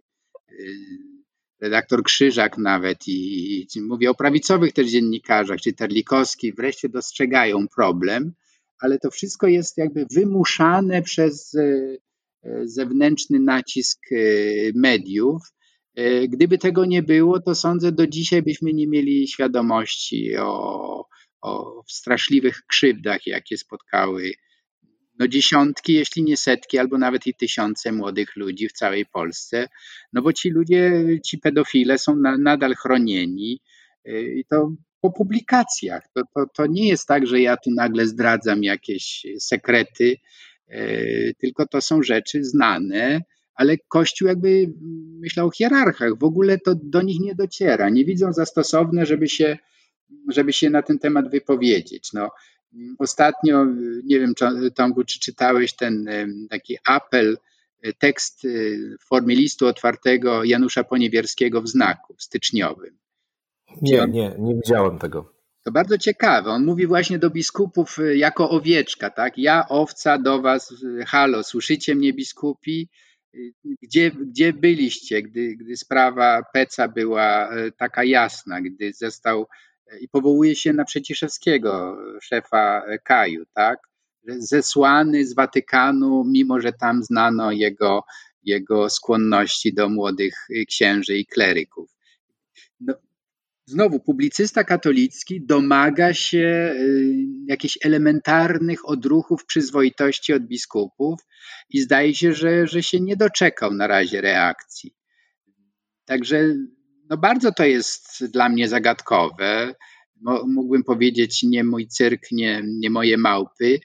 redaktor Krzyżak nawet i, i mówię o prawicowych też dziennikarzach, czy Terlikowski, wreszcie dostrzegają problem, ale to wszystko jest jakby wymuszane przez y, y, zewnętrzny nacisk mediów. Gdyby tego nie było, to sądzę, do dzisiaj byśmy nie mieli świadomości o, o straszliwych krzywdach, jakie spotkały no dziesiątki, jeśli nie setki, albo nawet i tysiące młodych ludzi w całej Polsce, no bo ci ludzie, ci pedofile są na, nadal chronieni y, i to po publikacjach. To, to, to nie jest tak, że ja tu nagle zdradzam jakieś sekrety, y, tylko to są rzeczy znane, ale Kościół jakby myślał o hierarchach, w ogóle to do nich nie dociera. Nie widzą za stosowne, żeby się żeby się na ten temat wypowiedzieć. No, ostatnio, nie wiem, Tomku, czy czytałeś ten taki apel, e, tekst e, w formie listu otwartego Janusza Poniewierskiego w znaku styczniowym. Nie, nie, nie widziałem tego. To bardzo ciekawe. On mówi właśnie do biskupów e, jako owieczka, tak? Ja, owca, do was, halo, słyszycie mnie, biskupi? Gdzie, gdzie byliście, gdy, gdy sprawa Peca była taka jasna, gdy został i powołuje się na Przeciszewskiego, szefa Kaju, tak? Zesłany z Watykanu, mimo że tam znano jego, jego skłonności do młodych księży i kleryków. No, znowu, publicysta katolicki domaga się y, jakichś elementarnych odruchów przyzwoitości od biskupów i zdaje się, że, że się nie doczekał na razie reakcji. Także no bardzo to jest dla mnie zagadkowe. Mógłbym powiedzieć, nie mój cyrk, nie, nie moje małpy,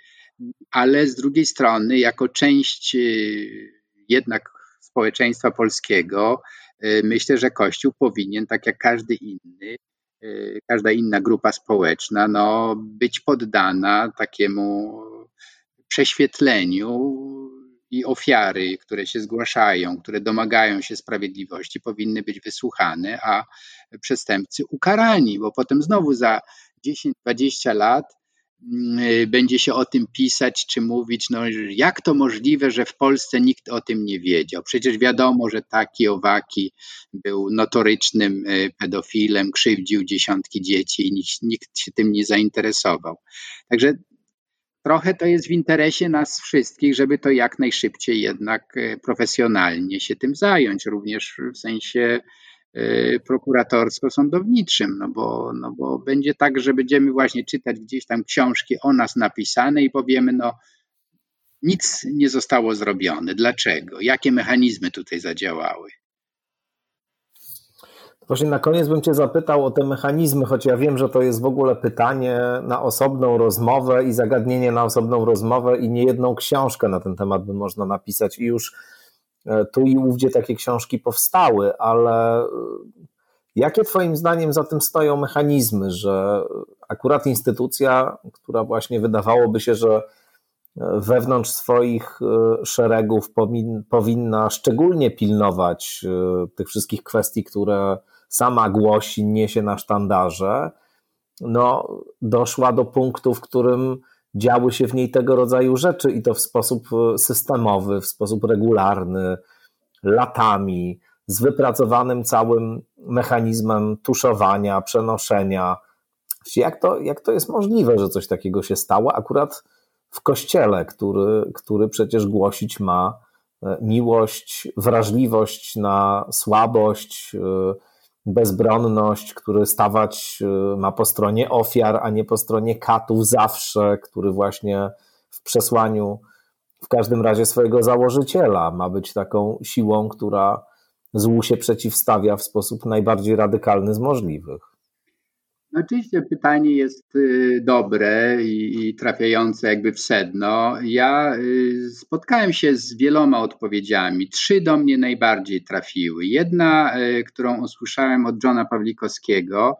ale z drugiej strony, jako część y, jednak społeczeństwa polskiego, y, myślę, że Kościół powinien, tak jak każdy inny, y, każda inna grupa społeczna, no, być poddana takiemu prześwietleniu i ofiary, które się zgłaszają, które domagają się sprawiedliwości, powinny być wysłuchane, a przestępcy ukarani, bo potem znowu za 10-20 lat mm, będzie się o tym pisać czy mówić, no jak to możliwe, że w Polsce nikt o tym nie wiedział. Przecież wiadomo, że taki owaki był notorycznym e, pedofilem, krzywdził dziesiątki dzieci i nikt, nikt się tym nie zainteresował. Także trochę to jest w interesie nas wszystkich, żeby to jak najszybciej jednak e, profesjonalnie się tym zająć, również w sensie e, prokuratorsko-sądowniczym, no bo, no bo będzie tak, że będziemy właśnie czytać gdzieś tam książki o nas napisane i powiemy, no nic nie zostało zrobione. Dlaczego? Jakie mechanizmy tutaj zadziałały? Właśnie na koniec bym Cię zapytał o te mechanizmy, choć ja wiem, że to jest w ogóle pytanie na osobną rozmowę i zagadnienie na osobną rozmowę i nie jedną książkę na ten temat by można napisać i już e, tu i ówdzie takie książki powstały, ale e, jakie Twoim zdaniem za tym stoją mechanizmy, że akurat instytucja, która właśnie wydawałoby się, że e, wewnątrz swoich szeregów powinna szczególnie pilnować tych wszystkich kwestii, które sama głosi, niesie na sztandarze, no, doszła do punktu, w którym działy się w niej tego rodzaju rzeczy i to w sposób e, systemowy, w sposób regularny, latami, z wypracowanym całym mechanizmem tuszowania, przenoszenia. Jak to, jak to jest możliwe, że coś takiego się stało akurat w kościele, który, który przecież głosić ma e, miłość, wrażliwość na słabość, e, bezbronność, który stawać y, ma po stronie ofiar, a nie po stronie katów zawsze, który właśnie w przesłaniu, w każdym razie swojego założyciela, ma być taką siłą, która złu się przeciwstawia w sposób najbardziej radykalny z możliwych. No oczywiście pytanie jest y, dobre i, trafiające jakby w sedno. Ja y, spotkałem się z wieloma odpowiedziami. Trzy do mnie najbardziej trafiły. Jedna, y, którą usłyszałem od Johna Pawlikowskiego,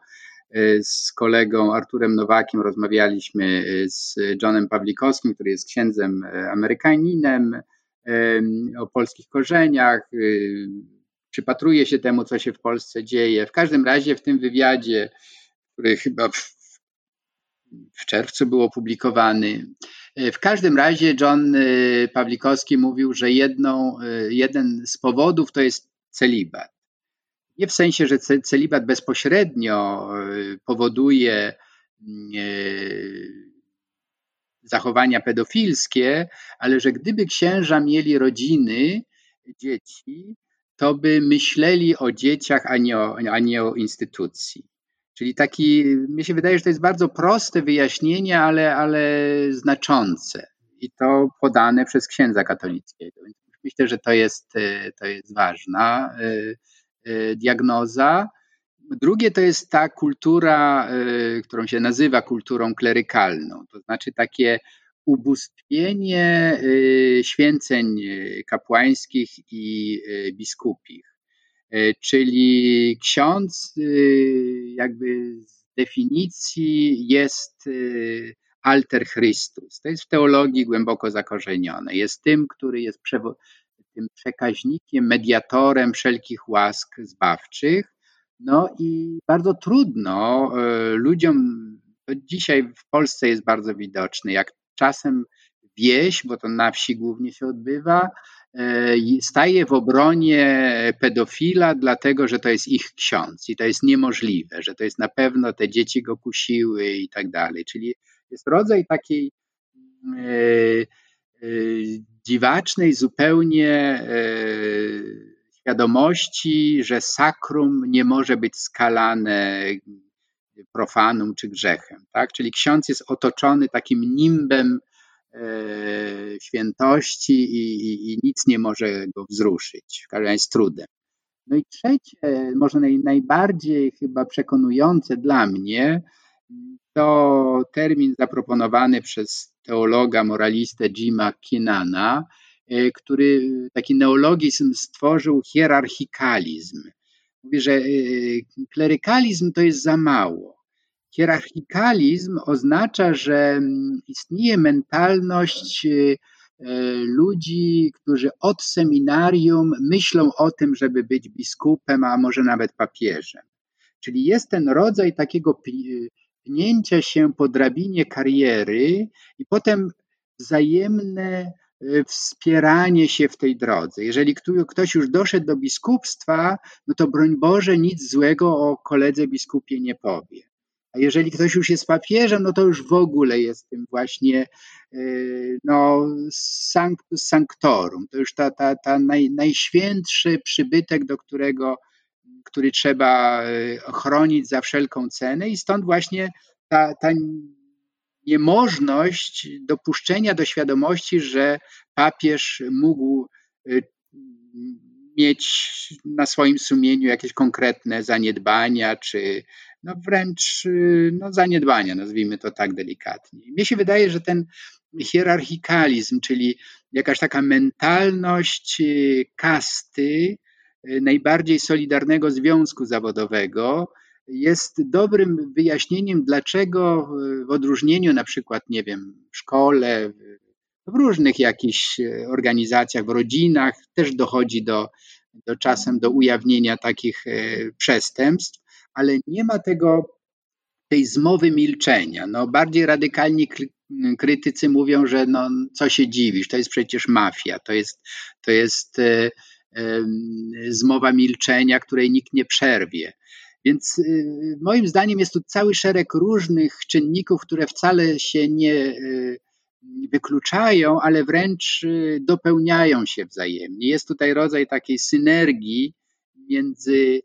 z kolegą Arturem Nowakiem rozmawialiśmy z Johnem Pawlikowskim, który jest księdzem Amerykaninem o polskich korzeniach. Przypatruje się temu, co się w Polsce dzieje. W każdym razie w tym wywiadzie który chyba w, w czerwcu był opublikowany. W każdym razie John y, Pawlikowski mówił, że jedną, y, jeden z powodów to jest celibat. Nie w sensie, że celibat bezpośrednio powoduje zachowania pedofilskie, ale że gdyby księża mieli rodziny, dzieci, to by myśleli o dzieciach, a nie o, a nie o instytucji. Czyli taki, mi się wydaje, że to jest bardzo proste wyjaśnienie, ale, ale znaczące. I to podane przez księdza katolickiego. Myślę, że to jest, e, to jest ważna e, e, diagnoza. Drugie to jest ta kultura, którą się nazywa kulturą klerykalną, to znaczy takie ubóstwienie święceń kapłańskich i biskupich. E, czyli ksiądz y, jakby z definicji jest y, alter Christus. To jest w teologii głęboko zakorzenione. Jest tym, który jest tym przekaźnikiem, mediatorem wszelkich łask zbawczych. No i bardzo trudno e, ludziom, to dzisiaj w Polsce jest bardzo widoczne, jak czasem wieś, bo to na wsi głównie się odbywa, staje w obronie pedofila, dlatego że to jest ich ksiądz i to jest niemożliwe, że to jest na pewno te dzieci go kusiły i tak dalej. Czyli jest rodzaj takiej e, e, dziwacznej zupełnie świadomości, że sakrum nie może być skalane profanum czy grzechem. Tak? Czyli ksiądz jest otoczony takim nimbem E, świętości i, i, i, nic nie może go wzruszyć, w każdym razie z trudem. No i trzecie, może naj, najbardziej chyba przekonujące dla mnie, to termin zaproponowany przez teologa, moralistę Jima Kinana, e, który taki neologizm stworzył hierarchikalizm. Mówi, że e, klerykalizm to jest za mało. Hierarchikalizm oznacza, że mm, istnieje mentalność y, y, ludzi, którzy od seminarium myślą o tym, żeby być biskupem, a może nawet papieżem. Czyli jest ten rodzaj takiego pnięcia się po drabinie kariery i potem wzajemne y, wspieranie się w tej drodze. Jeżeli ktoś już doszedł do biskupstwa, no to broń Boże, nic złego o koledze biskupie nie powie. A jeżeli ktoś już jest papieżem, no to już w ogóle jest tym właśnie e, no, sanctus sanctorum. To już ta, ta, ta naj, najświętszy przybytek, do którego, który trzeba e, chronić za wszelką cenę i stąd właśnie ta, ta niemożność dopuszczenia do świadomości, że papież mógł e, mieć na swoim sumieniu jakieś konkretne zaniedbania, czy no wręcz no zaniedbania, nazwijmy to tak delikatnie. Mnie się wydaje, że ten hierarchikalizm, czyli jakaś taka mentalność y, kasty, y, najbardziej solidarnego związku zawodowego, jest dobrym wyjaśnieniem, dlaczego w odróżnieniu na przykład, nie wiem, w szkole, w różnych jakichś organizacjach, w rodzinach też dochodzi do, do czasem do ujawnienia takich przestępstw, ale nie ma tego, tej zmowy milczenia. No, bardziej radykalni krytycy mówią, że no, co się dziwisz, to jest przecież mafia, to jest, to jest e, e, zmowa milczenia, której nikt nie przerwie. Więc e, moim zdaniem jest tu cały szereg różnych czynników, które wcale się nie e, wykluczają, ale wręcz e, dopełniają się wzajemnie. Jest tutaj rodzaj takiej synergii między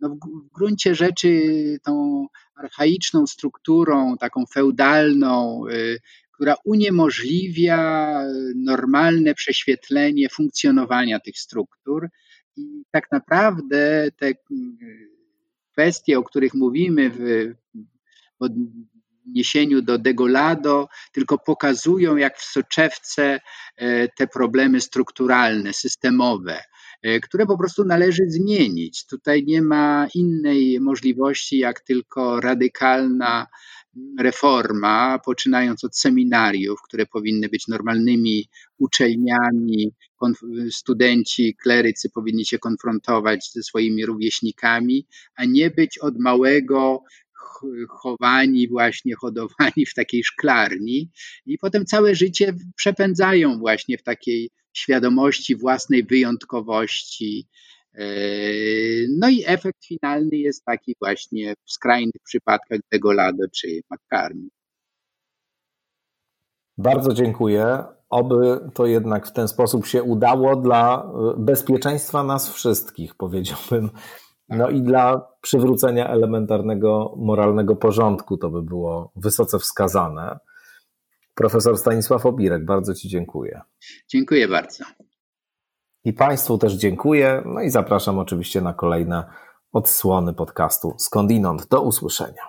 no w, gruncie rzeczy tą archaiczną strukturą, taką feudalną, która uniemożliwia normalne prześwietlenie funkcjonowania tych struktur. I tak naprawdę te kwestie, o których mówimy w odniesieniu do Degolado, tylko pokazują, jak w soczewce e, te problemy strukturalne, systemowe, które po prostu należy zmienić. Tutaj nie ma innej możliwości, jak tylko radykalna reforma, poczynając od seminariów, które powinny być normalnymi uczelniami, studenci, klerycy powinni się konfrontować ze swoimi rówieśnikami, a nie być od małego chowani, właśnie hodowani w takiej szklarni i potem całe życie przepędzają właśnie w takiej świadomości własnej wyjątkowości. E, no i efekt finalny jest taki właśnie w skrajnych przypadkach Degolado czy McCartney. Bardzo dziękuję. Oby to jednak w ten sposób się udało dla bezpieczeństwa nas wszystkich, powiedziałbym. No i dla przywrócenia elementarnego moralnego porządku to by było wysoce wskazane. Profesor Stanisław Obirek, bardzo Ci dziękuję. Dziękuję bardzo. I Państwu też dziękuję. No i zapraszam oczywiście na kolejne odsłony podcastu Skądinąd. Do usłyszenia.